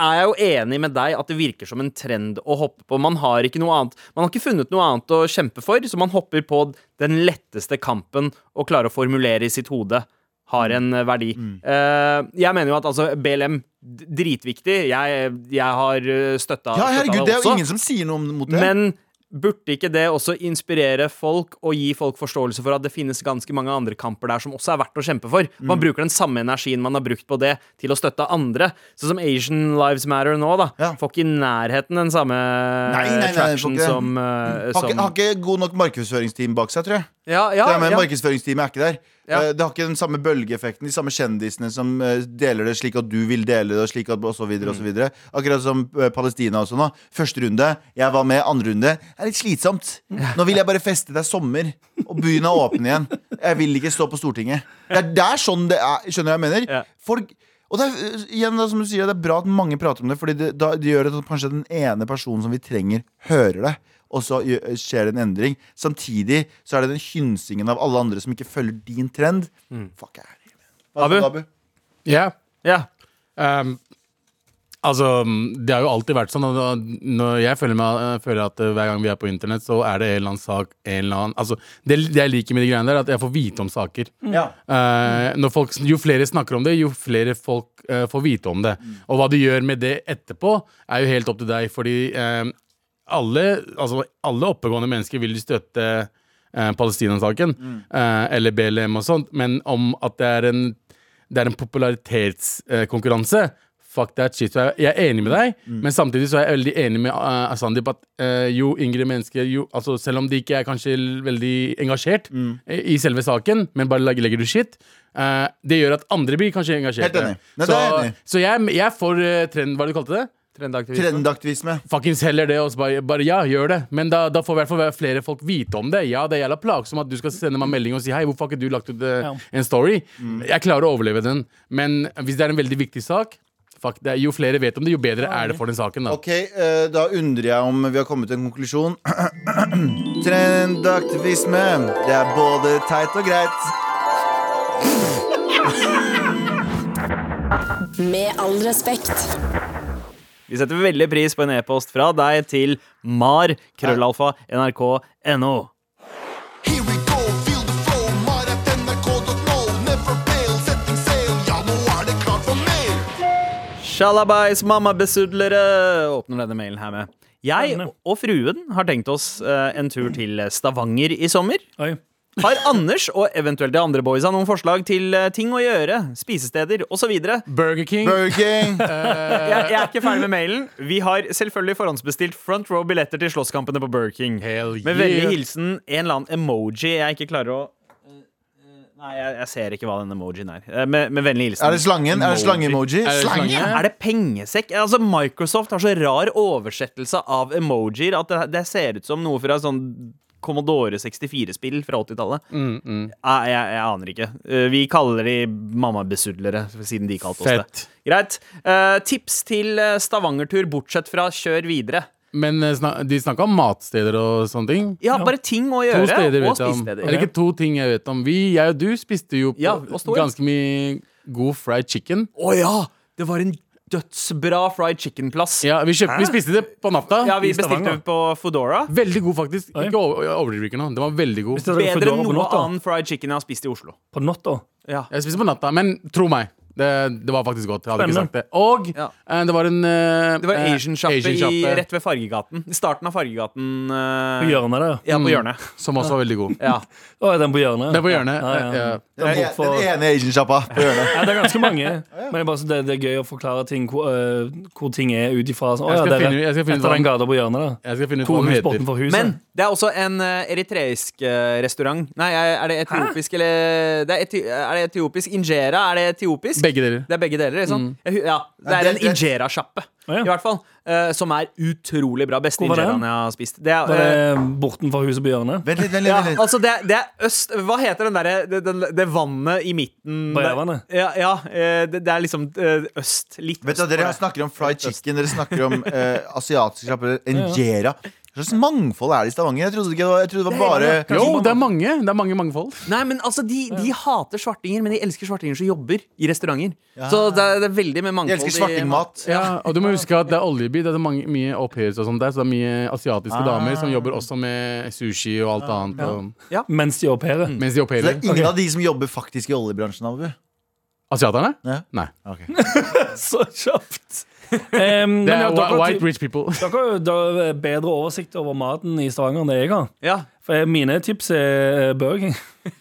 er jeg jo enig med deg at det virker som en trend å hoppe på. Man har ikke noe annet Man har ikke funnet noe annet å kjempe for, så man hopper på den letteste kampen og klarer å formulere i sitt hode. Har en eh, verdi. Mm. Uh, jeg mener jo at altså, BLM Dritviktig. Jeg, jeg har støtta, Ja, herregud, det er jo ingen som sier noe mot det. Men burde ikke det også inspirere folk og gi folk forståelse for at det finnes ganske mange andre kamper der som også er verdt å kjempe for? Man Mm. bruker den samme energien man har brukt på det, til å støtte andre. Sånn som Asian Lives Matter nå, da. Ja. Får ikke i nærheten den samme nei, nei, nei, ikke som, uh, har, som ikke, har ikke god nok markedsføringsteam bak seg, tror jeg. Ja, ja, det er med ja. Markedsføringsteamet er ikke der. Ja. Eh, Det har ikke den samme bølgeeffekten, de samme kjendisene som eh, deler det slik at du vil dele det, og slik at og så videre og så videre. Akkurat som eh, Palestina og sånn. Første runde, jeg var med. Andre runde er litt slitsomt. Nå vil jeg bare feste. Det er sommer, og byen er åpen igjen. Jeg vil ikke stå på Stortinget. Det er, det er sånn det er. Skjønner du hva jeg mener? Folk og det er, igjen da, som du sier, det er bra at mange prater om det, Fordi det, da, det gjør at kanskje den ene personen som vi trenger, hører det. Og så skjer det en endring. Samtidig så er det den hynsingen av alle andre som ikke følger din trend. Fuck er det. Abu? Abu? Ja. ja. Um, altså, det har jo alltid vært sånn. Når jeg føler, meg, føler at eh, hver gang vi er på internett, så er det en eller annen sak en eller annen, altså, det, det jeg liker med de greiene der, er at jeg får vite om saker. Ja. Uh, når folk, jo flere snakker om det, jo flere folk uh, får vite om det. Og hva du gjør med det etterpå, er jo helt opp til deg, fordi eh, alle, altså, alle oppegående mennesker vil støtte eh, Palestina-saken, eh, eller BLM og sånt, men om at det er en, det er en popularitetskonkurranse Fuck that shit. Så jeg, jeg er enig med deg, men samtidig så er jeg veldig enig med uh, Sandeep at uh, jo yngre mennesker jo, altså Selv om de ikke er kanskje veldig engasjert i, i selve saken, men bare legger, legger du shit, uh, det gjør at andre blir kanskje engasjerte. Helt enig. Nei, så det er jeg enig så jeg, jeg er for eh, trend... Hva er det du kalte det? Trendaktivisme. Trendaktivisme. Fuckings heller det, og så bare, bare ja, gjør det. Men da, da får i hvert fall flere folk vite om det. Ja, det er jævla plagsomt at du skal sende meg melding og si hei, hvorfor har ikke du lagt ut eh, en story? Jeg klarer å overleve den, men hvis det er en veldig viktig sak Fuck det, Jo flere vet om det, jo bedre er det for den saken. da Ok, uh, da undrer jeg om vi har kommet til en konklusjon. Trendaktivisme. Det er både teit og greit. Med all respekt. Vi setter veldig pris på en e-post fra deg til mar, krøllalfa, nrk.no. Shalabais, mammabesudlere, åpner denne mailen her med. Jeg og fruen har tenkt oss eh, en tur til Stavanger i sommer. Oi. Har Anders og eventuelt de andre boysa noen forslag til eh, ting å gjøre, spisesteder osv.? Jeg, Burger King. Burger King. jeg er ikke ferdig med mailen. Vi har selvfølgelig forhåndsbestilt front row billetter til slåsskampene på Burger King. Hell Med yeah. vennlig hilsen en eller annen emoji jeg ikke klarer å Eh, eh, Nei, jeg, jeg ser ikke hva den emojien er. Eh, Med, med vennlig hilsen. Er det slangen? Er det slange-emoji? Er det Slange? slange? Er det pengesekk? Altså, Microsoft har så rar oversettelse av emojier at det, det ser ut som noe fra sånn Commodore 64-spill fra 80-tallet. Mm, mm. Jeg, jeg, jeg aner ikke. Eh, Vi kaller de mammabesudlere, siden de kalte oss Fett. det. Greit. Uh, tips til eh, Stavanger-tur, bortsett fra kjør videre. Men de snakka om matsteder og sånne ting. Ja, bare ting å To gjøre, steder og spisesteder. Eller ikke to ting jeg vet om. Vi, jeg og du spiste jo på Ja, to, ganske mye god fried chicken. Å ja! Det var en dødsbra fried chicken-plass. Ja, vi, vi spiste det på natta. Ja, vi bestilte det på Foodora. Veldig god, faktisk. Ikke over- overdriver ikke nå. Den var veldig god. Bedre enn noe annet annen fried chicken jeg har spist i Oslo. På natta. Ja. Jeg spiste på natta, men tro meg. Det, det var faktisk godt. Jeg hadde ikke sagt det. Og Ja. eh, det var en eh, Det var Asian-sjappe rett ved Fargegaten. I starten av Fargegaten. eh, På hjørnet da. Ja, Mm. på hjørnet. Som også var veldig god. Ja. Er den på hjørnet? Det er på hjørnet. Ja, ja. ja. Den Den, for- den ene Asian-sjappa på hjørnet. Ja, det er ganske mange. Men det bare, så det, det er gøy å forklare ting hvor, uh, hvor ting er ut ifra. Sånn, Jeg ja, skal dere, finne- jeg skal finne ut den gata på hjørnet da. Jeg skal finne ut hva den heter. Men det er også en uh, eritreisk uh, restaurant. Nei, er det etiopisk eller det er, eti er det etiopisk? Injera? Er det etiopisk? Begge deler. Det er begge deler, ikke sant? Jeg Ja, det er en injera-sjappe, oh, ja. i hvert fall. Uh, som er utrolig bra. Beste injeraen jeg har spist. Det er, uh, eh, bortenfor huset på hjørnet? Vent litt, vent litt. ja, Vent litt. altså det, det er øst Hva heter den derre det, det, det vannet i midten Bajavannet? Ja, ja eh, det, det er liksom øst. Litt Vet du, Dere snakker om fried chicken, dere snakker om uh, asiatiske sjapper. Injera. Hva slags mangfold er det i Stavanger? Jeg trodde, ikke det var, jeg trodde det var bare Jo, det er mange. Det er mange mangfold. Nei, men altså, de, de hater svartinger, men de elsker svartinger som jobber i restauranter. Så det er, det er veldig med Jeg De elsker i- svartingmat. Ja, og du må huske at det er oljeby. Det er mange, mye au pairs og sånt der, så det er mye asiatiske damer som jobber også med sushi og alt annet. Og, Mens de opererer. mens de au Så det pairer. er ingen av de som jobber faktisk i oljebransjen, Abu? Asiaterne? Ja. Nei. Så kjapt! Um, Det er ja, er dere, white rich people. dere har jo bedre oversikt over maten i Stavanger enn det jeg har. Ja. For mine tips er Burger King.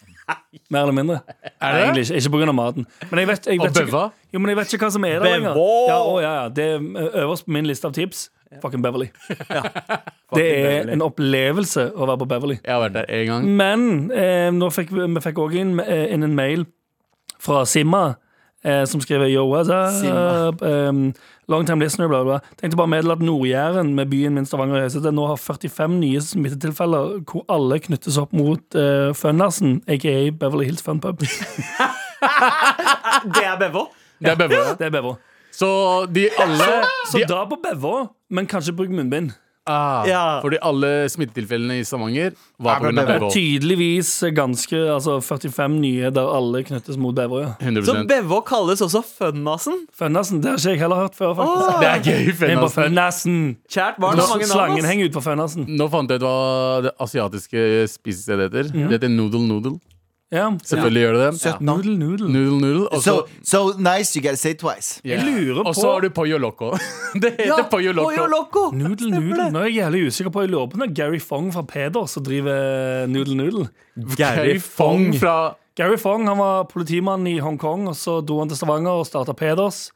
Mer eller mindre. Er det? egentlig ikke. Ikke pga. maten. Men jeg vet, jeg Og vet ikke, bøva? jo, men jeg vet ikke hva som er der lenger. Ja, å, ja, ja. Det er øverst på min liste av tips. Fucking Beverly. det er en opplevelse å være på Beverly. Jeg har vært der en gang. Men eh, nå fikk vi, vi fikk også inn, eh, inn en mail fra Simma. Eh, som skriver Yo, what's up? Long time listener, bla, bla. Tenkte bare meddele at Nord-Jæren med byen min Stavanger høyeste, Høyestedet nå har 45 nye smittetilfeller hvor alle knyttes opp mot uh, Funnersen, aka Beverly Hills Fun Pub. Det er Bevo? Det er bøva. Det er Bevo. Så de alle Så de, dra på Bevo, men kanskje bruk munnbind. Ah, Ja. Fordi alle smittetilfellene i Stavanger var pga. Bøva. Tydeligvis ganske Altså 45 nye der alle knyttes mot Bevo. Ja. 100 Så Bevå kalles også Fønnasen? Fønnasen, det har ikke jeg heller hørt før, faktisk. Det er gøy. Fønnasen, fønnasen. Kjært barn Nå, mange navn. Slangen henger ut på Fønnasen. Nå fant jeg ut hva det asiatiske spisestedet heter. Ja. Det heter Noodle Noodle. Ja. Selvfølgelig gjør det det. Søtt navn. Noodle, noodle. Noodle Noodle. Og så So, so nice, you gotta say it twice. Ja. Jeg lurer Og så på- har du Pollo Loco. Det heter Pollo Pollo Loco. Loco. Noodle Noodle. Nå er jeg jævlig usikker på Jeg lurer på om det er Gary Fong fra Peder som driver Noodle Noodle. Gary Fong fra Gary Fong han var politimann i Hongkong, og så dro han til Stavanger og starta Peders.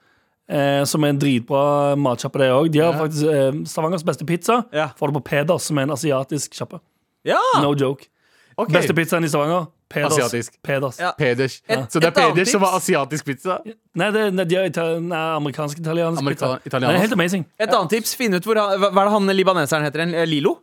Eh, som er en dritbra matsjappe, det òg. De har faktisk eh, Stavangers beste pizza. Ja. Får det på Peders, som er en asiatisk sjappe. Ja. No joke. Ok. Beste pizzaen i Stavanger. Peders. Asiatisk. Peders. Ja. Peders. Et- Så det et er annet Peders som tips. var asiatisk pizza? Nei, det, nei, de er ita- nei, amerikansk italiensk Amerika- pizza. italiensk. Det er helt amazing. Et annet tips. Finn ut hvor han, hva hva er det han libaneseren heter? igjen? Eh, Lilo?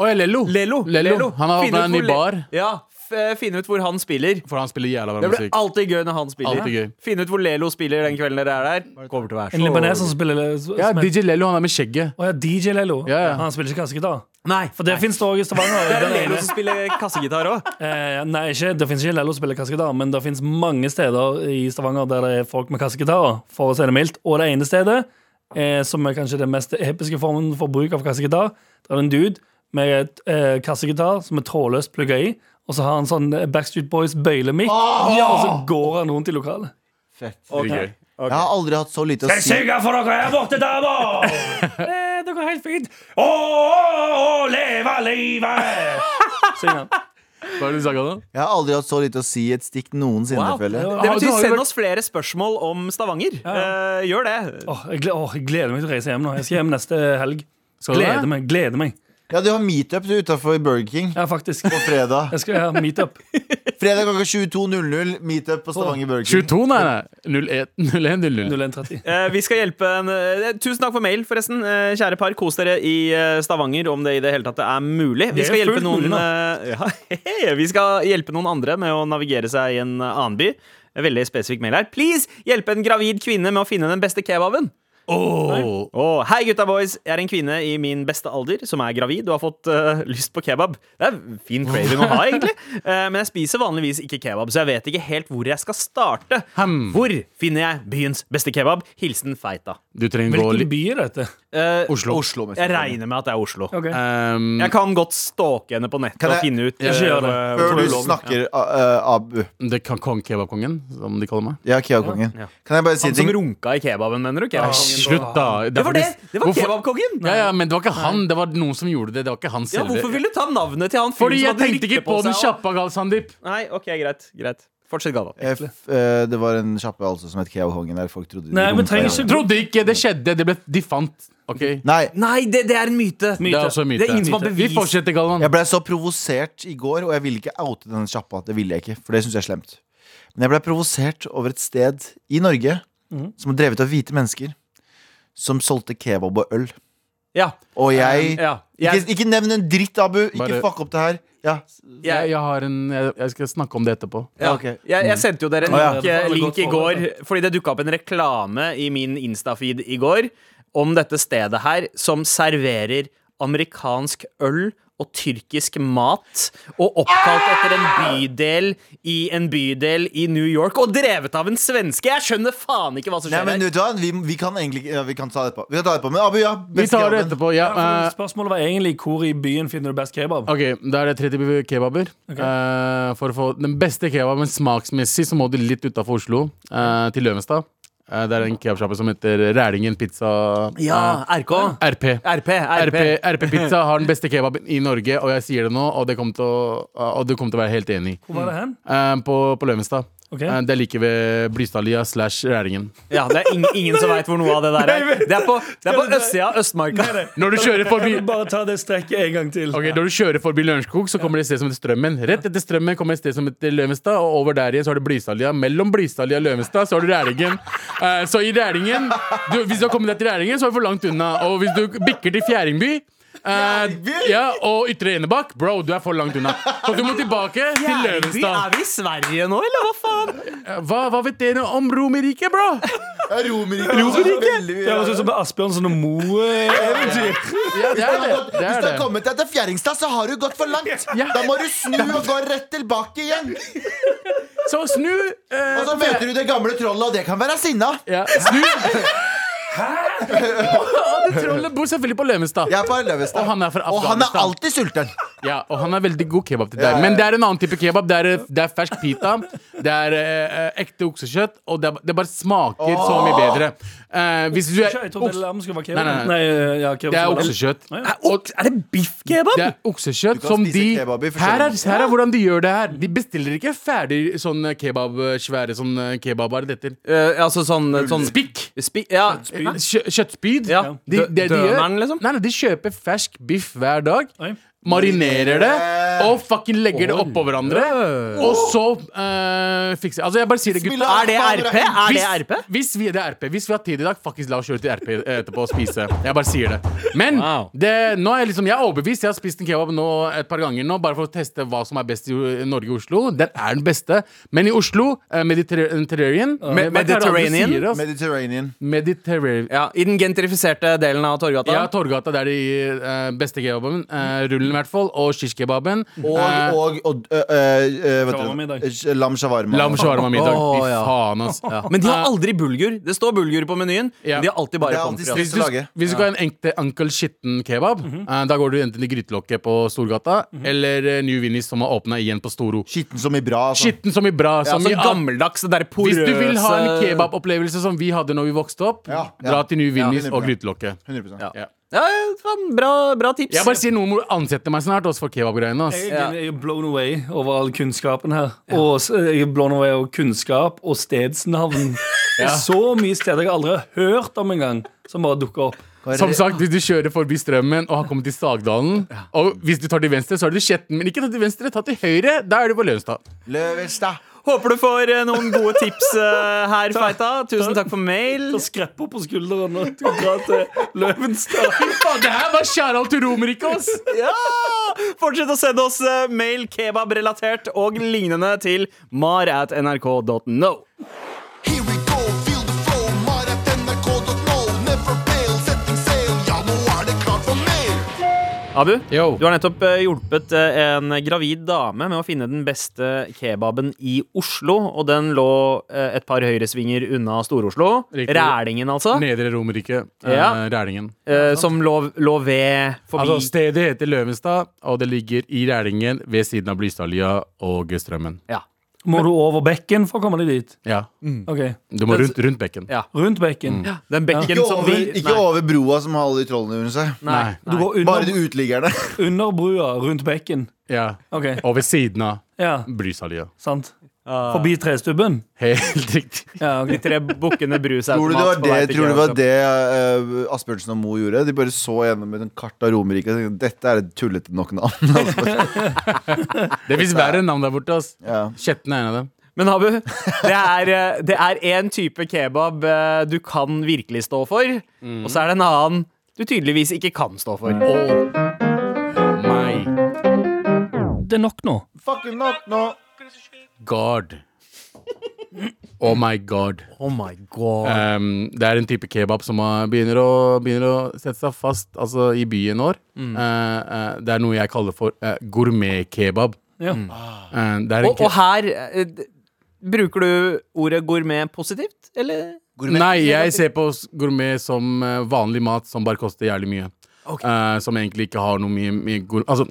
Å ja, Lello. Lelo. Lello. Han har Finn åpna ut en hvor ny Le- bar. Ja, f Finn ut hvor han spiller. For han spiller jævla bra Det blir musikk. alltid gøy når han spiller. Alltid gøy. Finne ut hvor Lelo spiller den kvelden dere er der. Kommer til å være En så libaneser som spiller Ja, som er- DJ Lello, han er med skjegget. Å ja, DJ Lello. Ja, ja. Han spiller ikke kassegitar. Nei, For det finnes det òg i Stavanger. det er Den Lelo ene- som spiller kassegitar òg. Eh, nei, ikke, det finnes ikke Lello som spiller kassegitar, men det finnes mange steder i Stavanger der det er folk med kassegitarer, for å si det mildt. Og det ene stedet, eh, som er kanskje den mest episke formen for bruk av kassegitar, det er en dude med et eh, kassegitar som er trådløst plugga i, og så har han sånn eh, Backstreet Boys bøylemikk, og så går han rundt i lokalet. Fett. Dritgøy. Jeg har aldri hatt så lite å si. synge for dere her borte, damer! eh, det går helt fint. Å, å, å, leve livet! Syng han. Hva er det du sa? Jeg har aldri hatt så lite å si i et stikk noensinne. Wow. jeg. Det betyr send oss flere spørsmål om Stavanger. Eh, gjør det. Åh, jeg, gleder, jeg meg til å reise hjem nå. Jeg skal hjem neste helg. Skal? Gleder meg. gleder meg Ja, du har meetup utafor Burger King Ja, faktisk. på fredag. Jeg skal ha meetup. Fredag klokka 22.00. Meetup på Stavanger Burger King. 22, nei, nei. 0100. 01, 00. 0130. Eh, vi skal hjelpe en, eh, Tusen takk for mail, forresten. Eh, kjære par, kos dere i eh, Stavanger om det i det hele tatt er mulig. Vi Det er skal hjelpe fullt noen mulig eh, ja, Vi skal hjelpe noen andre med å navigere seg i en annen by. En Veldig spesifikk mail her. Please, hjelpe en gravid kvinne med å finne den beste kebaben. Åh. oh. hei gutta boys, jeg er en kvinne i min beste alder som er gravid og har fått uh, lyst på kebab. Det er fin craving å ha, egentlig. Uh, men jeg spiser vanligvis ikke kebab, så jeg vet ikke helt hvor jeg skal starte. Hmm. Hvor finner jeg byens beste kebab? Hilsen Feita. Du trenger Hvilken by er dette? Uh, Oslo. Oslo, jeg regner med at det er Oslo. Okay. Um, Jeg kan godt stalke henne på nettet og finne ut Jeg jeg, hvor- Før du snakker, uh, Abu. det kan kong kebabkongen, som de kaller meg. Ja, Kebabkongen. Ja. Kan jeg bare si Han ting? som runka i kebaben, mener du? Kebabkongen. Slutt, da. Det var det! Det var kebabkongen! Ja, ja, men det var ikke han. Det var noen som gjorde det. Det var ikke han selv. Ja, hvorfor vil du ta navnet til han fyren Fordi jeg tenkte ikke på den kjappa, Gal Sandeep. Nei, ok, greit, greit Fortsett, Galvan. Eh, f- Det var en kjappe altså som het Kebabkongen, der folk trodde de Nei, men trenger ikke Trodde ikke det skjedde. Det ble, de fant. OK? Nei, Nei, det, det er en myte. Det er også en myte. Det er ingen som har Vi fortsetter, Galvan. Jeg ble så provosert i går, og jeg ville ikke oute denne kjappa. Det ville jeg ikke, for det syns jeg er slemt. Men jeg ble provosert over et sted i Norge som har drevet av hvite mennesker, som solgte kebab og øl. Ja, Og jeg ja. Ikke, Jeg, ikke nevn en dritt, Abu! Ikke Bare- fuck opp det her. Ja, Jeg, jeg har en jeg, jeg skal snakke om det etterpå. ja. ok. jeg, jeg sendte jo dere en link, oh, link i går, fordi det dukka opp en reklame i min Insta-feed i går om dette stedet her, som serverer amerikansk øl og tyrkisk mat, og oppkalt etter en bydel i en bydel i New York, og drevet av en svenske! Jeg skjønner faen ikke hva som Nei, skjer men her. Vi, vi kan egentlig ja, Vi kan ta det etterpå. Vi kan ta det etterpå. Men Abu, ja. Vi tar det etterpå. Ja, Ja, eh, spørsmålet var egentlig hvor i byen finner du best kebab? Ok, Da er det 30 kebaber. Eh, for å få den beste kebaben smaksmessig, så må du litt utafor Oslo, uh, til Løvenstad. Eh, det er en kebabsjappe som heter Rælingen pizza. Ja, eh, RK. RP. RP. RP, RP Pizza har den beste kebaben i Norge, og jeg sier det nå, og, det kommer til å, og du kommer til å være helt enig. Hvor var det hen? Eh, på, på Løvenstad. Ok. Eh, det er like ved Blystadlia slash Rælingen. Ja, det er ing ingen som veit hvor noe av det der er. Det er på, det er på østsida av Østmarka. Når du kjører forbi bare ta det strekket en gang til? Ok, Når du kjører forbi Lørenskog, så kommer det et sted som heter Strømmen. Rett etter Strømmen kommer et sted som heter Løvenstad, og over der igjen så har du Blystadlia. Mellom Blystadlia og Løvenstad så har du Rælingen. Eh, så i Rælingen du, Hvis du har kommet deg til Rælingen, så er du for langt unna. Og hvis du bikker til Fjæringby eh, ja, og Ytre Enebakk, bro, du er for langt unna. Så du må tilbake til Løvenstad. er vi i Sverige nå, eller hva faen? Eh, Hva, hva vet dere om Romerike, bro? Romerike. Romerike? Det høres ut som Asbjørnsen og Moe-eventyr. Ja, det er det. det, Hvis du har kommet deg til Fjæringstad, så har du gått for langt. Ja. Da må du snu og gå rett tilbake igjen. Så snu Uh, Og så møter du det gamle trollet, og det kan være sinna. ja, Snu. Hæ? det trollet bor selvfølgelig på Løvenstad. Jeg er på Løvestad. Og han er fra Og han er alltid sulten. Ja, og han er veldig god kebab til deg. ja, ja. Men det er en annen type kebab. Det er, det er fersk pita, det er eh, ekte oksekjøtt, og det, er, det bare smaker så mye bedre. Eh, hvis du er Jeg trodde oks- lam skulle være Nei, kebab. nei, Nei, ja, kebab Det er skulle være lam. oksekjøtt. Er, ok- er det biffkebab? Det er oksekjøtt kan som spise de kebab i her er, forskjellige- her er hvordan de gjør det her. De bestiller ikke ferdig sånn kebab, svære sånn kebab, hva er det? Eh, altså sånn, sånn Spikk. Spi ja. Kjø kjøttspyd. Ja. De, Dø- det de gjør, liksom? nei, nei, de kjøper fersk biff hver dag. Oi. Marinerer det og fucking legger det oppå hverandre. Og så uh, fikser Altså, jeg bare sier det, gutt. Er det RP? Er det RP? hvis vi, det er RP Hvis vi har tid i dag, faktisk la oss kjøre til RP etterpå og spise. Jeg bare sier det. Men Wow. det, nå er jeg liksom Jeg er overbevist. Jeg har spist en kebab nå et par ganger nå, bare for å teste hva som er best i Norge og Oslo. Den er den beste. Men i Oslo, uh, Mediterranean er Mediterranean? sier? Mediterranean. Mediterranean. Ja, I den gentrifiserte delen av Torgata? Ja, Torgata. Det er de eh, beste kebaben. Eh, rullen, i hvert fall. Og shish-kebaben. Og, Eh, og, og øh, øh, vet du, lam shawarma. Lam shawarma-middag. Fy ja. faen, ass. Men de har aldri bulgur. Det står bulgur på menyen, Ja. men de har alltid bare pommes frites. Hvis du, skal ha en enkte Uncle Shitten kebab, eh, da går du enten til Grytelokket på Storgata eller eh, New Vinnies som har åpna igjen på Storo. Skitten som i bra. Altså. Skitten som i bra. Ja, Som i gammeldags, det der Hvis du vil ha en kebabopplevelse som vi hadde når vi vokste opp, Ja, ja. dra til New Vinnies 100%. og Grytelokket. 100%. Ja. Ja. fan, bra, bra tips. Jeg bare sier noen må ansette meg snart også for kebabgreiene. ass. Jeg er, jeg er blown away over all kunnskapen her. Og jeg er blown away over kunnskap og stedsnavn Så mye steder jeg aldri har hørt om engang, som bare dukker opp. Som sagt, hvis du kjører forbi Strømmen og har kommet til Sagdalen Og hvis du tar til venstre, så er det Skjetten. Men ikke ta til venstre, ta til høyre. Da er du på Løvenstad. Løvenstad. Håper du får eh, noen gode tips her, her, Feita. Tusen takk for mail. Og skrepper på skulderen og drar til Løvenstad. Det her var Kjarald til Romerike, ass! Ja! Fortsett å sende oss eh, mail kebab-relatert og lignende til mar at nrk.no. Abu, Yo. du har nettopp eh, hjulpet eh, en gravid dame med å finne den beste kebaben i Oslo. Og den lå eh, et par høyresvinger unna Stor-Oslo. Rælingen, altså. Nedre Romerike. Ja. eh, Rælingen. eh, som lå, lå ved forbi Altså, stedet heter Løvenstad, og det ligger i Rælingen ved siden av Blystadlia og Strømmen. Ja. Må du over bekken for å komme deg dit? Ja. Ok, Du må rundt, rundt bekken. Ja. Rundt bekken. Den bekken Ikke som over, vi ikke Nei. over broa som har alle de trollene under seg. Nei. Du går Bare under, de uteliggerne. under brua, rundt bekken. Ja. Ok, Og ved siden av ja, Blystadlia. sant. Forbi trestubben? Helt riktig. Ja, De tre bukkene Tror du det var det, tror du det, var det uh, Asbjørnsen og Moe gjorde? De bare så gjennom et kart av Romerike og tenkte dette er et tullete nok navn. Det fins verre navn der borte. ass ja. Kjetten er en av dem. Men Abu, det er, én en type kebab eh, du kan virkelig stå for, og så er det en annen du tydeligvis ikke kan stå for. Oh my Det er nok nå. Fucking nok nå. God. Oh my god. Oh my god. Um, det er en type kebab som begynner, å, begynner å sette seg fast altså, i byen vår. Mm. Uh, uh, det er noe jeg kaller for uh, gourmetkebab. Ja. Uh, er en Og, og her Bruker du ordet gourmet positivt, eller? Nei, jeg ser på gourmet som vanlig mat som bare koster jævlig mye. Eh, som egentlig ikke har noe mye, mye gourmet Altså,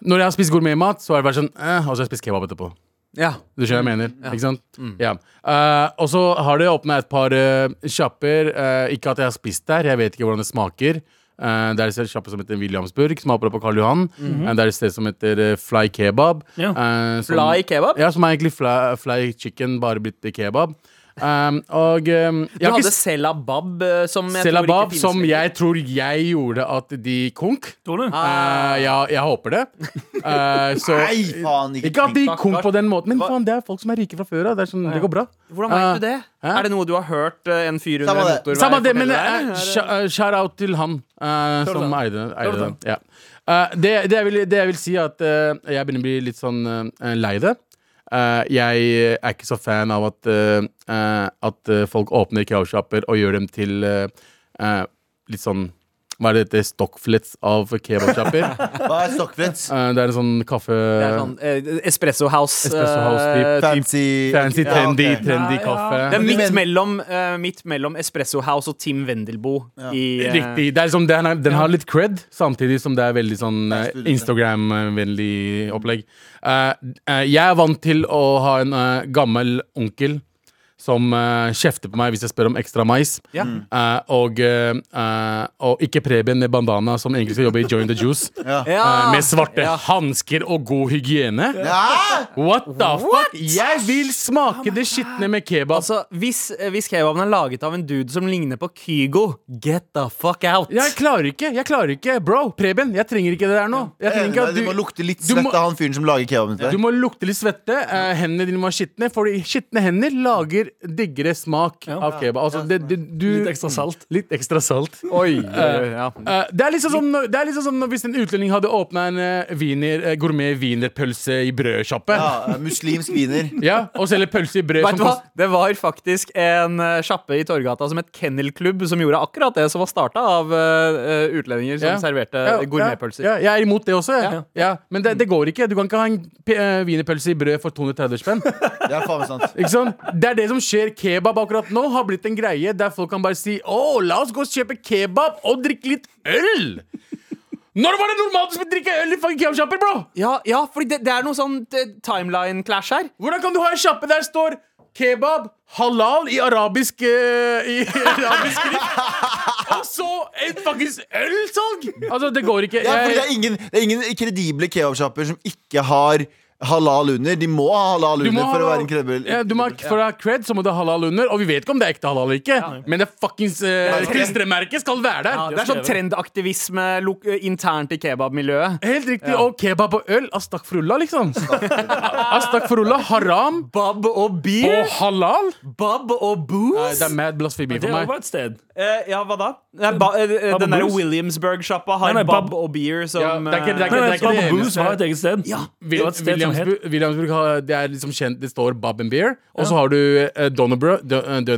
når jeg har spist gourmetmat, så har det vært sånn eh, Og så har jeg spist kebab etterpå. Ja. Du skjønner hva jeg mener? Ikke sant? Ja. Eh, og så har det åpna et par uh, sjapper. eh, ikke at jeg har spist der, jeg vet ikke hvordan det smaker. Eh, det er et sted sjappe som heter Williamsburg, som er oppe på Karl Johan. Eh, det er et sted som heter eh, Fly Kebab. Ja. eh, som- Fly kebab? Ja, som er egentlig fly, fly chicken, bare blitt til kebab. Um, og um, Du hadde Selabab, eh, som jeg Selabab, tror ikke finnes som jeg tror jeg gjorde at de konk. Tror du? Uh, ja, jeg håper det. Uh, så Nei, faen, ikke Ikke at de konk på den måten, men Hva- faen, det er folk som er rike fra før av. Det, sånn, ja. det går bra. Hvordan vet du det? Uh, Er det noe du har hørt en fyr under Samme motorvei Samme det, men uh, eh, deg? Er det- sh- eh, shout out til han eh, som eide, det. Ja. Eh, det, det, jeg vil, det jeg vil si, er at jeg begynner å bli litt sånn lei det. Eh, jeg er ikke så fan av at, uh, at folk åpner kebabsjapper og gjør dem til uh, litt sånn Hva er det heter? Stockflets av kebabsjapper. Hva er stockflets? Eh, det er en sånn kaffe Det er sånn eh, Espresso House. Espresso House-typ. Fancy. Fancy trendy, Ja, trendy, ok. trendy Ja, ja. kaffe. Det er midt mellom, uh, midt mellom Espresso House og Tim Wendelboe Ja. Uh, Riktig. Det er liksom, den, er, den har litt cred, samtidig som det er veldig sånn eh, liksom. Instagram-vennlig opplegg. Eh, eh, jeg er vant til å ha en eh, gammel onkel som uh, kjefter på meg hvis jeg spør om ekstra mais. Ja. Uh, og, uh, eh, og ikke Preben med bandana, som egentlig skal jobbe i Join the Juice. Ja. Med svarte Ja. hansker og god hygiene. Ja! What the fuck? Jeg vil smake det skitne med kebab. Altså, hvis, hvis kebaben er laget av en dude som ligner på Kygo, get the fuck out! Jeg klarer ikke, jeg klarer ikke Bro, Preben, jeg trenger ikke det der nå ikke at Du må lukte litt svette av han fyren som lager kebaben til Du må lukte litt svette eh, Hendene dine må være skitne, for skitne hender lager diggere smak Ja. av kebab Altså, det, det, du, Litt ekstra salt. Litt ekstra salt Oi, ja. Eh, det er liksom som, det er liksom som hvis en utlending hadde åpnet en eh, wiener, eh, gourmet wienerpølse i brødsjappe ja. Ja, muslimsk wiener. og selger pølse i brød Vet du hva? Det var faktisk en eh, sjappe i Torgata som het Kennelklubb, som gjorde akkurat det, som var starta av uh, utlendinger som Ja. serverte Ja, gourmetpølser. ja, ja, jeg er imot det også ja. Ja. Ja, Men det, det går ikke Du kan ikke ha en eh, wienerpølse i brød for 230 spenn Det er faen sant. Ikke sant? Det er det som skjer. Kebab akkurat nå har blitt en greie der folk kan bare si Å, la oss gå og kjøpe kebab og drikke litt øl! Når var det normalt å drikke øl i kebabsjapper, bro? Ja, ja fordi det, det er noe sånn eh, timeline-clash her. Hvordan kan du ha en sjappe der står kebab halal i arabisk uh, I arabisk skrift, og så et faktisk ølsalg? Altså, det går ikke. Ja, for det er ingen, det er ingen kredible kebabsjapper som ikke har halal under. De må ha halal under ha for å være en kredibil. Ja, du må, for å ha cred så må du ha halal under, og vi vet ikke om det er ekte halal eller ikke. Men det fuckings uh, klistremerket skal være der. Det er sånn trendaktivisme internt i kebabmiljøet. Helt riktig. Og kebab og øl. Astakfrulla, liksom. Astakfrulla, haram Bab og beer. og halal. Bab og Nei, booze. det er mad blasfemi Det for er meg. bare et sted. Eh, ja, hva da? Nei, ba, eh, eh, den der derre? Williamsburg-sjappa har Nei, nei, Bab Bab- og beer som Ja, det er ikke- det er ikke- Nei, var et eget sted. Ja. Vil, et sted Williamsburg, Williamsburg har, det er liksom kjent Det står Bob and Beer. Og så har du uh, Donner, Bro,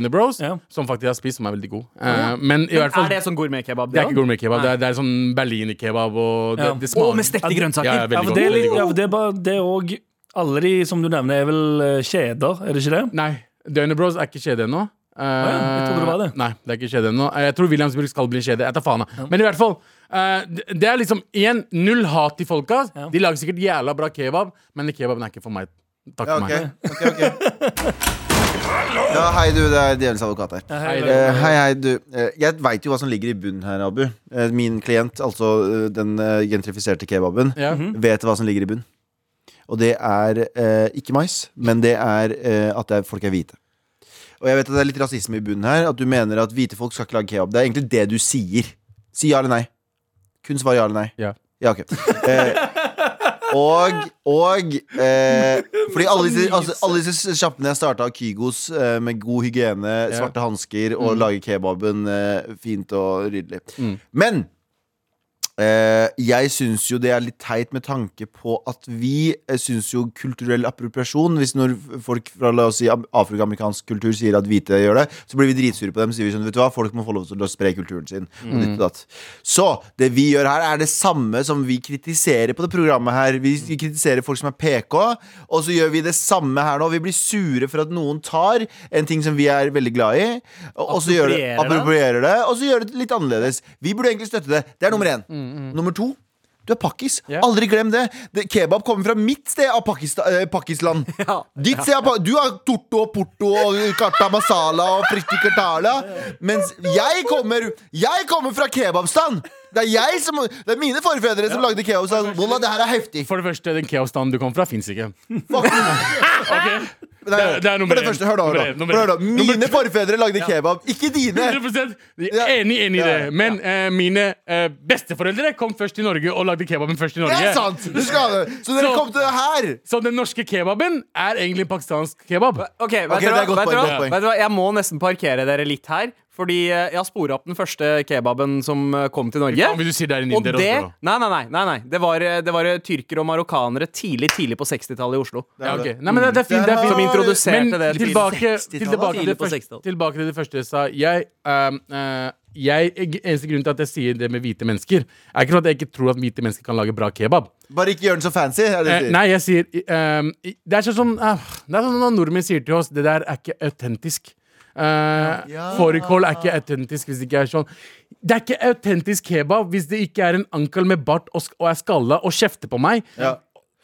Bros, Ja. som faktisk har spist, som er veldig god. Eh, men i hvert fall Er det sånn gourmetkebab? Det er ikke gourmetkebab. Det er, det er sånn berlinerkebab og det, Ja. smaker med stekte grønnsaker. Ja, ja, Ja, det er litt, ja, det Det òg Alle de som du nevner, er vel eh, kjeder, er det ikke det? Nei, Donnerbros er ikke kjede ennå. Eh, ja, jeg trodde det var det. Nei, det er ikke kjede ennå. Jeg tror Williamsburg skal bli kjede. Jeg tar faen av. Men i hvert fall. uh, det er liksom igjen null hat til folka. Ja. De lager sikkert jævla bra kebab, men kebaben er ikke for meg. Takk Ja, for ok, meg. Okay, okay. Ja, hei du, det er Djevelens advokat her. Hei, uh, hei, hei, du. Eh, jeg veit jo hva som ligger i bunnen her, Abu. Min klient, altså den gentrifiserte kebaben, Ja. vet hva som ligger i bunnen. Og det er ikke mais, men det er at det er, folk er hvite. Og jeg vet at det er litt rasisme i bunnen her. At du mener at hvite folk skal ikke lage kebab. Det er egentlig det du sier. Si ja eller nei. Kun svar ja eller nei. Ja. Ja, ok. Eh, og og eh, Fordi alle disse, altså, alle disse sjappene jeg starta av Kygos eh, med god hygiene, svarte hansker og lage kebaben eh, fint og ryddelig. Mm. Men jeg syns jo det er litt teit med tanke på at vi eh, syns jo kulturell appropriasjon Hvis når folk fra la oss si am- afroamerikansk kultur sier at hvite gjør det, så blir vi dritsure på dem. Sier vi sånn, vet du hva, folk må få lov til å spre kulturen sin. Mm. Så det vi gjør her, er det samme som vi kritiserer på det programmet her. Vi kritiserer folk som er PK, og så gjør vi det samme her nå. Vi blir sure for at noen tar en ting som vi er veldig glad i, og, og så gjør det, Approprierer det. og så gjør det litt annerledes. Vi burde egentlig støtte det. Det er nummer én. Nummer to. Du er pakkis. Yeah. Aldri glem det. det. Kebab kommer fra mitt sted av Pakistan, eh, Pakistan. Ditt sted av Du har torto og porto og karta masala og fritti kartala. Mens jeg kommer Jeg kommer fra kebabstan! Det er jeg som Det er mine forfedre som lagde kebabstan. Wallah, det her er heftig. For det første, den keosstanden du kom fra, fins ikke. You. Det er- det er nummer For det én. første, hør da, hør da. Nummer nummer hør da. Mine forfedre lagde kebab, ikke dine. 100% Jeg er Enig, enig i det. Men uh, mine uh, besteforeldre kom først til Norge og lagde kebaben først i Norge. Det er sant! Du skal. Så dere Så- kom til det her. Så den norske kebaben er egentlig pakistansk kebab. Ok, vet, Ok, det dere er vet, poeng. vet dere? Jeg må nesten parkere dere litt her. Fordi eh, jeg har spora opp den første kebaben som eh, kom til Norge. Vil du si det er en Og det også. Nei, nei, nei. nei, nei. Det, var, eh, det var eh, tyrkere og marokkanere tidlig tidlig på 60-tallet i Oslo. Ja, okay. Nei, men det, det er fint. Det er fint. Som introduserte Men det til tilbake, til, tilbake, til, det første, tilbake til det første jeg sa. Jeg, ehm, eh, jeg, eneste grunn til at jeg sier det med hvite mennesker, er ikke for at jeg ikke tror at hvite mennesker kan lage bra kebab. Bare ikke gjør den så fancy. Er det Eh, nei, jeg sier ehm, Det er sånn som eh, Det er sånn når nordmenn sier til oss Det der er ikke autentisk. Uh, Ja. Fårikål er ikke autentisk hvis det ikke er sånn. Det er ikke autentisk kebab hvis det ikke er en ankel med bart og, og er skalla og kjefter på meg. Ja.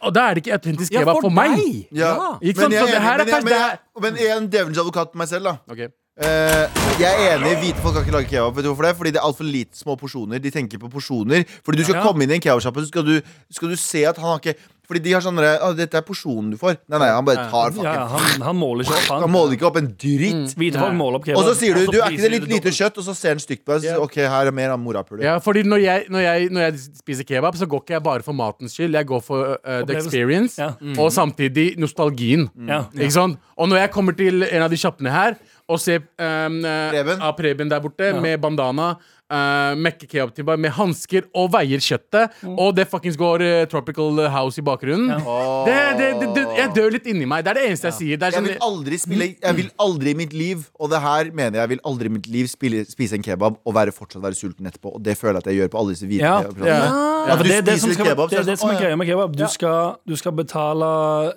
Og da er det ikke autentisk kebab for, meg. Ja. Ikke sant? Men jeg Så er det her er men jeg- men jeg- Men jeg er en djevelens advokat på meg selv, da. Ok. Eh, jeg er enig, hvite folk kan ikke lage kebab. Vet du hvorfor det? Fordi det er altfor lite små porsjoner. De tenker på porsjoner. Fordi du skal Ja. komme inn i en kebabsjappe, så skal du, skal du se at han har ikke Fordi de har sånn derre Dette er porsjonen du får. Nei, nei, han bare tar fucking Ja, ja, han, han måler ikke opp, Han han. måler ikke opp en dritt. Hvite folk måler opp kebab. Og så sier du du er ikke det litt lite kjøtt, og så ser han stygt på deg. Yeah. ok, her er mer av morapuler. Ja, fordi når jeg, når, jeg, når jeg spiser kebab, så går ikke jeg bare for matens skyld. Jeg går for uh, the experience, Ja. og samtidig nostalgien. Ja. Ikke sant? Og når jeg kommer til en av de sjappene her og se um, Preben. Uh, Preben der borte med bandana, uh, mekke kebab til meg med hansker og veier kjøttet, og det fuckings går uh, Tropical House i bakgrunnen det, det, det, det, Jeg dør litt inni meg. Det er det eneste jeg sier. Det er Jeg sånn, vil aldri spille Jeg vil aldri i mitt liv Og det her mener jeg vil aldri i mitt liv spille, spise en kebab og være fortsatt være sulten etterpå. Og det føler jeg at jeg gjør på alle disse hvite Ja. Ja. Det er det som skal, kebab, det er det som sånn, er greia med kebab. Du skal, du skal betale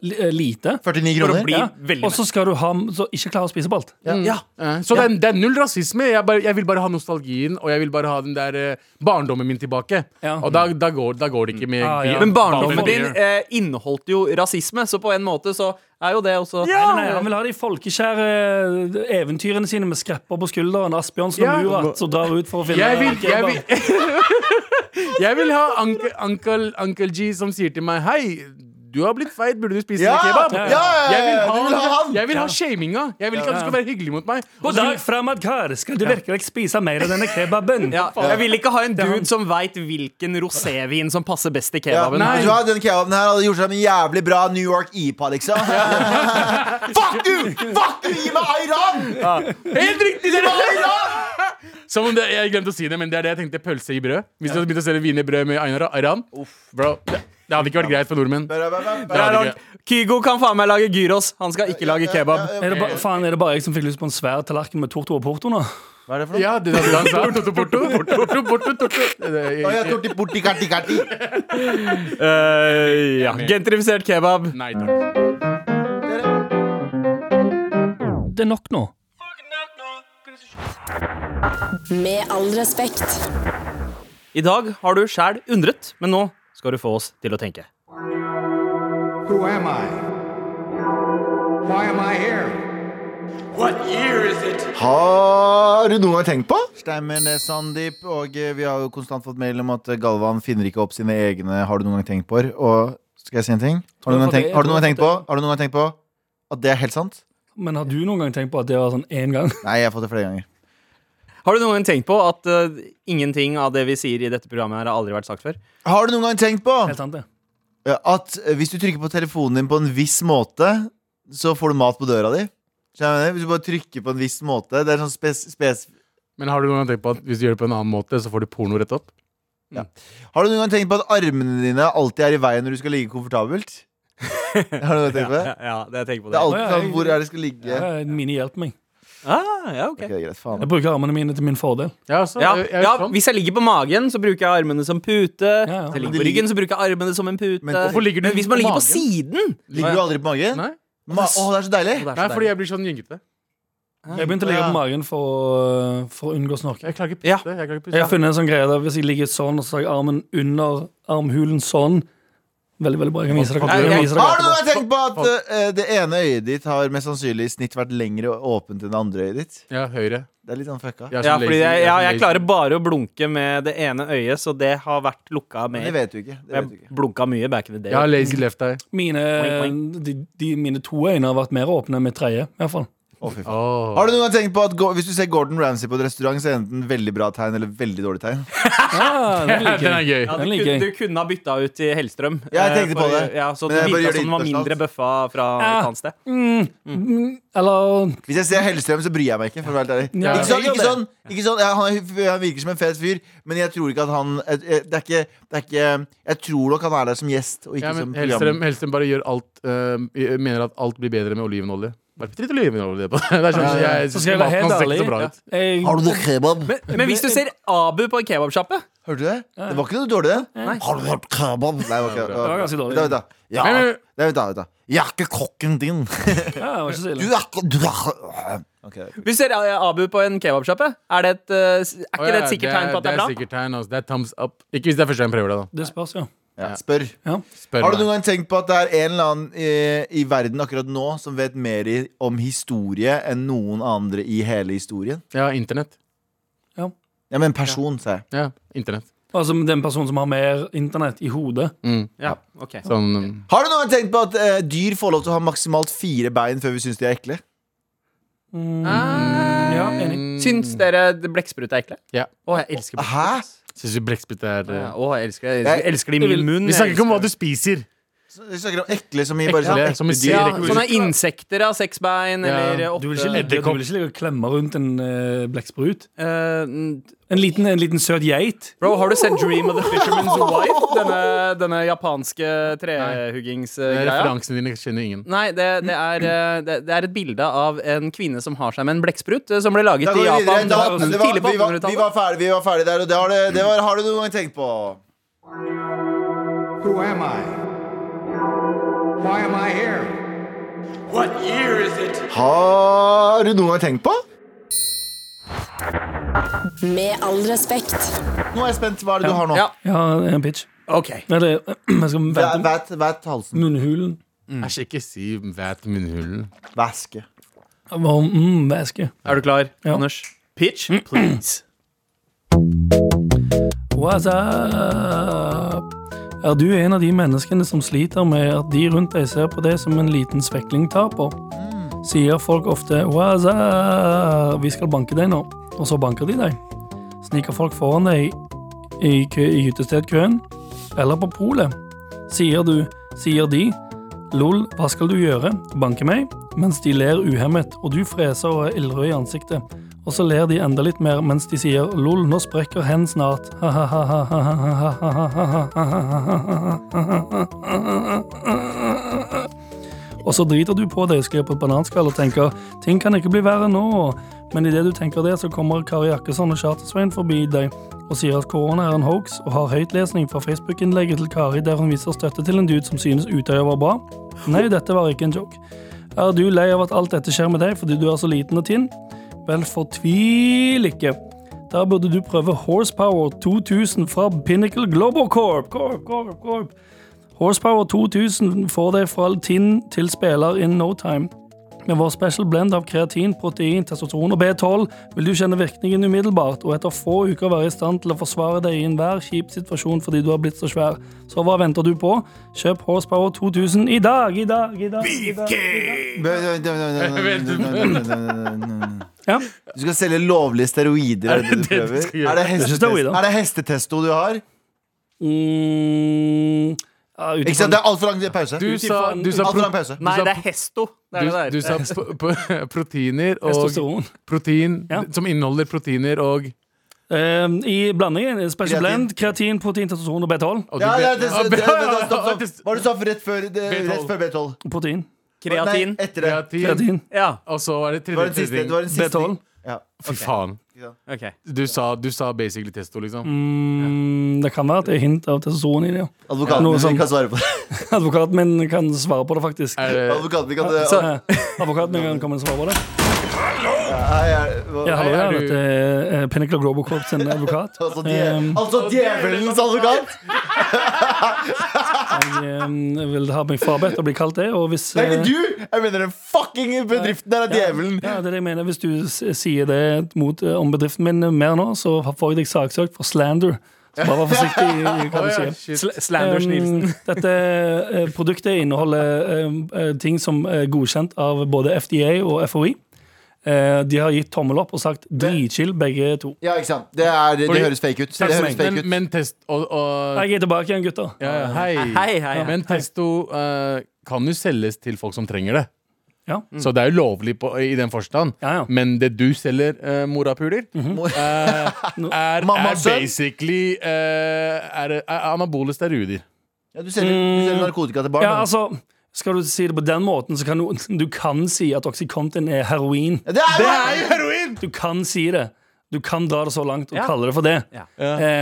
eh, lite. 49 For å kroner? Ja. Og så skal du ha så ikke klare å spise på alt. Ja. Eh, Så det, er, det er null rasisme. Jeg, bare, jeg vil bare ha nostalgien, og jeg vil bare ha den der eh, barndommen min tilbake. Ja. Og da, da, går, da går det ikke med Ah, ja. Men barndommen din eh, inneholdt jo rasisme, så på en måte så er jo det også Nei, nei, nei, han vil ha de folkeskjære eventyrene sine med skrepper på skulderen. Asbjørnsen Ja. og Murat som drar ut for å finne Jeg vil, jeg vil, jeg vil ha Uncle, Uncle, Uncle G som sier til meg Hei, du har blitt feit, burde du spise Ja, kebab? ja, ja, ja, Jeg vil ha, vil ha han. Jeg vil ha shaminga. Jeg vil ikke at du skal være hyggelig mot meg. Og God dag, fremmed. Skal du virkelig spise mer av denne kebaben? Ja, jeg vil ikke ha en dude som veit hvilken rosévin som passer best i kebaben. du har, Den kebaben her hadde gjort seg en jævlig bra New York IPA, liksom. Fuck you! Fuck you! Gi meg Ayran! Helt riktig! Gi meg Ayran! Som om det, jeg glemte å si det, men det er det jeg tenkte pølse i brød. Hvis du hadde begynt å selge brød med Ayran, Aran, bro, det, det hadde ikke vært greit for nordmenn. Det hadde ikke. Kygo kan faen meg lage gyros. Han skal ikke lage kebab. Er det, ba, faen, er det bare jeg som fikk lyst på en svær tallerken med torto og porto nå? Hva er det for noe? Ja, det hadde han sa. Porto, porto, porto, porto, porto, porto. Å, ja, torti, porti, karti, karti. Eh, ja. Gentrifisert kebab. Nei takk. Det er nok nå. Med all respekt. I dag har du sjæl undret, men nå skal du få oss til å tenke. Who am I? Why am I here? What year is it? Har du noen gang tenkt på? Stemmer det, Sandeep. Og eh, vi har jo konstant fått mail om at eh, Galvan finner ikke opp sine egne Har du noen gang tenkt på? Og skal jeg si en ting? Har du noen gang tenkt, har du noen gang tenkt på? Har du noen gang tenkt på at det er helt sant? Men har du noen gang tenkt på at det var sånn én gang? Nei, jeg har fått det flere ganger. Har du noen gang tenkt på at uh, ingenting av det vi sier i dette programmet, her har aldri vært sagt før? Har du noen gang tenkt på Helt sant, det. at eh, hvis du trykker på telefonen din på en viss måte, så får du mat på døra di? Skjønner du? Hvis du bare trykker på en viss måte Det er sånn spes... spes Men har du noen gang tenkt på at hvis du gjør det på en annen måte, så får du porno rett opp? har du noen gang tenkt på at armene dine alltid er i veien når du skal ligge komfortabelt? har du noen gang tenkt på det? Ja, ja, det jeg tenker på Det Det er alltid sånn, Hvor er det skal ligge? Ja, Mine hjelper meg. Ah, ja, ok. Greit, faen. Jeg bruker armene mine til min fordel. Ja, så, Ja, jeg, jeg, ja, sånn. Hvis jeg ligger på magen, så bruker jeg armene som pute. ja. Hvis jeg ligger på ryggen, så bruker jeg armene som en pute. Men hvorfor ligger du Men hvis man på ligger på magen? siden Ligger du aldri på magen? Nei. Ma Å, det er så deilig! Det er så Nei, fordi deilig. jeg blir sånn gyngete. Jeg begynte å ligge på magen for, å- for å unngå snork. Jeg klarer ikke å Ja. Jeg klarer ikke å Jeg har funnet en sånn greie der Hvis jeg ligger sånn og så har jeg armen under armhulen sånn Veldig, veldig bra. Jeg kan vise dere. Nei, Jeg kan vise dere Har du tenkt på at eh, det ene øyet ditt har mest sannsynlig i snitt vært lengre og åpent enn det andre øyet ditt? Ja, høyre. Det er litt sånn fucka. Jeg er Ja, så fordi jeg, er ja, jeg lazy. klarer bare å blunke med det ene øyet, så det har vært lukka Men mer. det vet du ikke. Det vet du Jeg ikke. blunka mye back in the day. Jeg har lazy left eye. Mine, de, de, mine to øyne har vært mer åpne enn mitt tredje. I hvert fall. Faen. Åh. Har du noen gang tenkt på at Go- hvis du ser Gordon Ramsay på et restaurant, så er det enten veldig bra tegn eller veldig dårlig tegn? Ah, den liker Den er gøy. Ja, du, kunne, du kunne ha bytta ut i Hellstrøm. Ja, jeg eh, tenkte på det. Ja, så Men det virka som den var mindre bøffa fra Ja. et annet sted. Mm, eller Hvis jeg ser Hellstrøm, så bryr jeg meg ikke. For å være ærlig Ja, ikke sånn, ikke sånn, ikke sånn ja, han, er- han virker som en fet fyr, men jeg tror ikke at han eh, eh, Det er ikke, det er ikke Jeg tror nok han er der som gjest, og ikke Ja, som Hellstrøm. Hellstrøm bare gjør alt uh, Mener at alt blir bedre med olivenolje. Bare litt olivenolje på det. Det er sånn, jeg, Så skal jeg være helt maten ser ærlig. så bra ut. jeg, Har du noe kebab? Men, men hvis du ser Abu på en kebabsjappe Hørte du det? Det var ikke noe dårlig, det. Nei. Har du hørt kebab? Nei, det var, ikke, Det var ganske dårlig. Da, da. Ja, da, vent da. Jeg er ikke kokken din. ja, det var ikke så Du er ikke du er, Okay, okay. Hvis du ser eh, Abu på en kebabsjappe, er, det et, eh, er ikke det ja, et sikkert tegn på at det er Det bra? er sikkert tegn, altså. Det er thumbs up. Ikke hvis det er første gang jeg prøver det, da. Det spørs, ja. Ja. Spør. Spør Har du noen gang tenkt på at det er en eller annen i, i verden akkurat nå som vet mer i, om historie enn noen andre i hele historien? Ja, internett. Ja, men person, sa jeg. Ja, internett. Altså den personen som har mer internett i hodet. Mm. Ja, ok Sånn Har du noen gang tenkt på at uh, dyr får lov til å ha maksimalt fire bein før vi syns de er ekle? Ja, enig. Mm. Syns dere blekksprut er ekle? Ja. Å, jeg elsker blekksprut. Hæ? Syns du blekksprutt er Ja, øh, Å, jeg elsker, jeg elsker, jeg elsker det i min munn. Vi snakker ikke om hva du spiser. Vi snakker om ekle som i bare sånn Ekle, ekle som i dyr. Ja, sånne insekter av seks bein, Ja. eller Du vil ikke ligge, du vil ikke ligge og klemme rundt en uh, blekksprut? Eh, mm, En liten, en liten søt geit? Bro, har du sett Dream of the Fisherman's Wife? Denne, denne japanske trehuggingsgreia? Referansene dine kjenner ingen. Nei, det, det, er, eh, det, det er et bilde av en kvinne som har seg med en blekksprut, som ble laget i. Japan Da, var, tidlig på vi, var, vi 1800-tallet. var ferdig, vi var ferdig der, og det har, det, det var, har du noen gang tenkt på? Who am I? Why am I here? What year is it? Har du noen gang tenkt på? Med all respekt. Nå er jeg spent. Hva er det du har nå? Ja, Ja, en pitch. ok Eller, jeg skal Væ- vente. Væt, væt halsen. Munnhulen. Æsj, ikke si vet munnhulen. Væske. Hva- Mm, væske. Er du klar, Ja. Anders? Pitch, please. What's up? Er du en av de menneskene som sliter med at de rundt deg ser på deg som en liten svekling taper? Sier folk ofte Waza, vi skal banke deg nå, og så banker de deg. Sniker folk foran deg i, kø, i hyttestedkøen, eller på polet. Sier du, sier de, lol, hva skal du gjøre, banke meg? Mens de ler uhemmet, og du freser og er ildrød i ansiktet. Og så ler de enda litt mer mens de sier lol, nå sprekker hen snart. Og så driter du på deg, skriver på et bananskall og tenker ting kan ikke bli verre nå. Men idet du tenker det, så kommer Kari Jakkesson og Charter-Svein forbi deg og sier at korona er en hoax, og har høytlesning fra Facebook-innlegget til Kari der hun viser støtte til en dude som synes Utøya var bra. Nei, dette var ikke en joke. Er du lei av at alt dette skjer med deg fordi du er så liten og tynn? Vel, fortvil ikke. Da burde du prøve Horsepower 2000 fra Pinnacle Global Corp. Corp, Corp, Corp. Horsepower 2000 får deg fra tinn til spiller in no time. Med vår special blend av kreatin, protein, testosteron og B12 vil du kjenne virkningen umiddelbart, og etter få uker være i stand til å forsvare deg i enhver kjip situasjon fordi du har blitt så svær. Så hva venter du på? Kjøp Horsepower 2000 i dag, i dag, i dag. Ja. Du skal selge lovlige steroider? Er det det du det du prøver? Er er er det hestetesto du har? Mm, ut Ikke sant, Det er altfor lang pause. Du sa, du sa, Altfor pro, lang pause. Nei, sa- det er Hesto. Det er du, det der. du sa p- p- proteiner og Testosteron. protein Ja. som inneholder proteiner og, Um, I blandingen special Kreatin. blend, kreatin, protein, testosteron og B12. og Ja, ja, det, det, Hva var du sa rett før, B12. rett før B12? Protein. Kreatin. Nei, etter det. Kreatin. Kreatin. Ja, Og så er det Det var tredje den siste. Det ting. var den siste. B12. Ja. Fy faen. Ok Du sa, du sa basically testo, liksom. Mm, det kan være at det er hint av testosteron i det. ja. Advokaten min som- kan svare på det. Advokaten min kan svare på det, faktisk. Det, Advokaten min kan Så, advokaten min kan komme og svare på det. hei, er- hva- Ja, hallo, er ja, du- dette er eh, Pinnacle Global Corp sin advokat. Altså, dje, Um, altså djevelens advokat! Jeg um, vil ha meg frabedt å bli kalt det. Og hvis Nei, er eh, du! Jeg mener den fucking bedriften der er djevelen. Ja, det er det jeg mener. Hvis du sier det mot, eh, om bedriften min mer nå, så får jeg deg saksøkt for slander. Så bare vær forsiktig i hva du sier. Sl Um, dette produktet inneholder um, eh, ting som er godkjent av både FDA og FHI. Eh, de har gitt tommel opp og sagt dritchill, begge to. Ja, ikke sant. Det, er, det Fordi- høres fake ut. Det høres fake men, ut. men test og, og Jeg er tilbake igjen, gutter. ja, ja, hei. Hei, hei, hei. Men testo uh, kan jo selges til folk som trenger det. Ja. Så det er jo lovlig på, i den forstand. Ja, ja. Men det du selger, uh, morapuler, eh, er, er basically uh, er, er anabole steroider. Ja, du selger, du selger narkotika til barn. Ja, altså skal du si det på den måten, så kan du, du kan si at Oxycontin er heroin. Det er, Det er jo heroin! Du kan si det. Du kan dra det så langt og Ja. kalle det for det. Ja.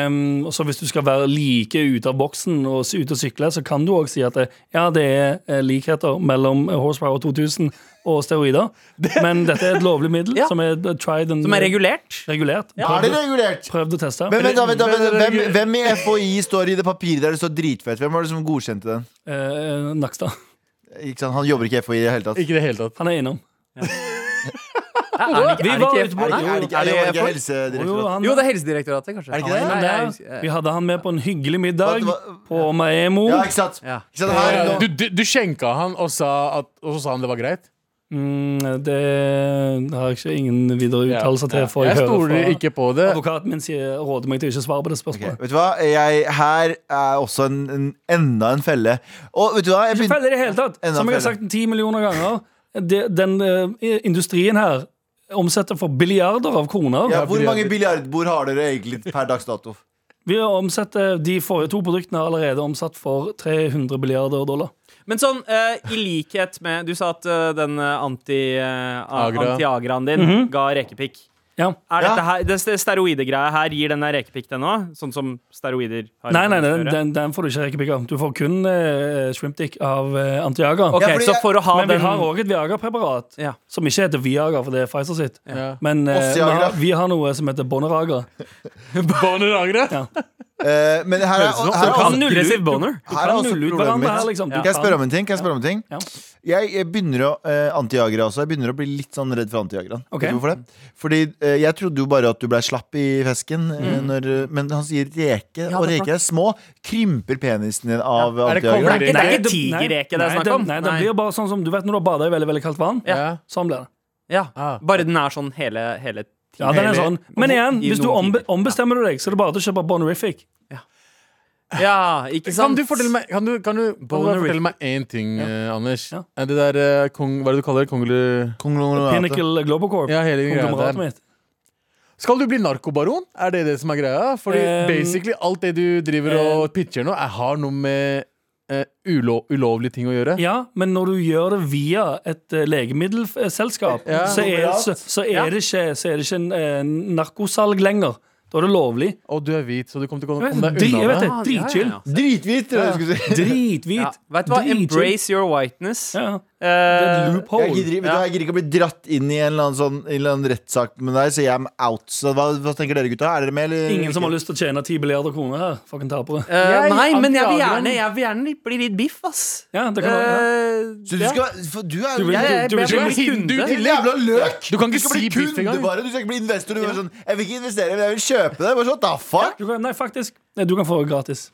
Um, og så Hvis du skal være like ute av boksen og ute og sykle, så kan du òg si at det, ja, det er eh, likheter mellom Horsepower 2000 og steroider. Men dette er et lovlig middel Ja. som er eh, tried and Som er regulert. regulert. Er det regulert? Prøvd å teste. Men men, da, men, da. Men- hvem, hvem i FHI står i det papiret der det står dritfett? Hvem var det som godkjente den? Uh, Nakstad. Ikke sant? Han jobber ikke i FHI i det hele tatt. Ikke i det hele tatt. Han er innom. Er det ikke, Vi er det var ikke, Er det ikke, er det ikke, ikke Jo, jo, Helsedirektoratet? Jo, det er Helsedirektoratet, kanskje. Er det ikke det? Nei, innom. Vi hadde han med på en hyggelig middag Hva- hva- på Maemo. Ja, ikke sant? Ja. Ikke sant? Her. Du, du, du skjenka han og, sa at, og så sa han det var greit? Mm, det har jeg ikke ingen videre uttalelser til. For Jeg jeg stoler ikke på det. Advokaten min sier, råder meg til ikke å svare på det spørsmålet. spørsmålet. vet du hva? Jeg, her er også en, en, enda en felle. Og vet du hva? Jeg Ikke feller i det hele tatt. Enda Som jeg har sagt ti millioner ganger, det, den uh, industrien her omsetter for billiarder av kroner. ja, hvor mange billiardbord har dere egentlig per dags dato? Vi omsetter de forrige to produktene er allerede omsatt for 300 milliarder dollar. Men sånn, uh, i likhet med Du sa at uh, den eh, anti, eh, Agra. anti-agraen din ga rekepikk. Ja. Er dette her, det steroidegreia her gir den rekepikk den òg? Sånn som steroider har? Nei, nei, den, den, den får du ikke rekepikk av. Du får kun uh, shrimpdick av uh, Antiaga. Okay, Ja, Så for å ha Men vi har òg et Viagra-preparat Ja. som ikke heter Viagra, for det er Pfizer sitt. Ja. Men vi, har, vi har noe som heter Boneragra. Boneragra? Ja. Eh, men her er, her er Kan Aggressiv boner. Du her er kan også problemet mitt. liksom. Kan jeg spørre om en ting? Kan jeg spørre om en ting? Ja. Jeg, jeg begynner å uh, Antiagra også. Jeg begynner å bli litt sånn redd for antiagraen. Okay. Hvorfor det? Fordi uh, jeg trodde jo bare at du ble slapp i fesken, eh, Mm. når, men han sier reke, Ja, og det er reker er små. Krymper penisen din av Er det antiagra? kobling? Det er ikke tigerreke det er snakk om. Nei, det Nei. blir bare sånn som Du vet når du har bada i veldig veldig kaldt vann? Ja. Sånn blir det. Ja, Ah. Bare den er sånn hele, hele Ja, den er sånn. Men igjen, hvis du ombe ombestemmer du deg, så er det bare til å kjøpe Bonerific. Ja, ikke Kan sant? du fortelle meg Kan du, kan du, kan du fortelle meg én ting, eh, Anders? Ja. Er det der eh, kong, Hva er det du kaller det? Kongler... Konglomeratet. Pinnacle Global Corp. Ja, hele Konglomeratet mitt. Skal du bli narkobaron? Er det det som er greia? Fordi Um, basically alt det du driver og pitcher nå, er, har noe med eh, ulo, ulovlige ting å gjøre. Ja, men når du gjør det via et eh, legemiddelselskap, Ja. så, er, så, så, er det ikke, så er det ikke en, eh, narkosalg lenger. Da er det lovlig. Og du er hvit, så du kommer til å Jeg komme vet, deg dri, jeg vet unna det. det. Ah, Dritchill. ja, ja, Drithvit, tror jeg du skulle si. Drithvit. Ja. Vet du hva? Dritchill. Embrace your whiteness. Ja. Eh, er Jeg gidder, ja. du, jeg gidder ikke å bli dratt inn i en eller annen, sånn, en eller annen rettssak med deg, så jeg er out. Så hva, hva tenker dere, gutta? Er dere med, eller? Ingen som har lyst til å tjene 10 milliarder kroner her. Fucking tapere. eh, Jeg- nei, men jeg vil, gjerne, jeg vil gjerne bli litt biff, ass. Ja, det kan være. ja. Så du skal For du er Du vil- jeg, du vil jeg- ikke bli kunde. Du jævla løk! Du kan ikke bli si biff kunde, engang. bare. Du skal ikke bli investor. Du ja. sånn, jeg vil ikke investere, men jeg vil kjøpe det. Bare sånn, da fuck? Du kan, nei, faktisk. Du kan få det gratis.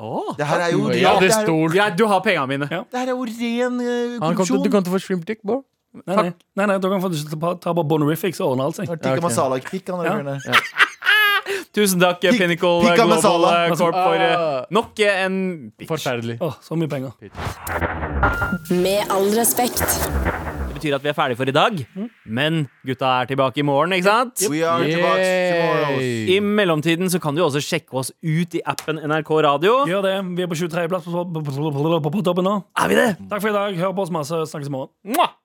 Åh. Det her er jo, Ja, det er her, ja, du har pengene mine. Ja. det her er jo ren uh, Han korrupsjon. Du kan ikke få shrimp dick, bro. Nei, nei, nei, nei, du kan få ta, ta bare Bonerific, så ordner alt seg. Tikka han Ja. Tusen takk, Pik- Pinnacle Pikka Global Masala. eh, Corp, for eh, Ah. nok en bitch. Forferdelig. Oh, så mye penger. Med all respekt. Det betyr at vi er ferdige for i dag. Men gutta er tilbake i morgen, ikke sant? We are tilbake tomorrow. I mellomtiden så kan du også sjekke oss ut i appen NRK Radio. Gjør det. Vi er på 23. plass på, toppen nå. Er vi det? Takk for i dag. Hør på oss masse. Snakkes i morgen. Mwah!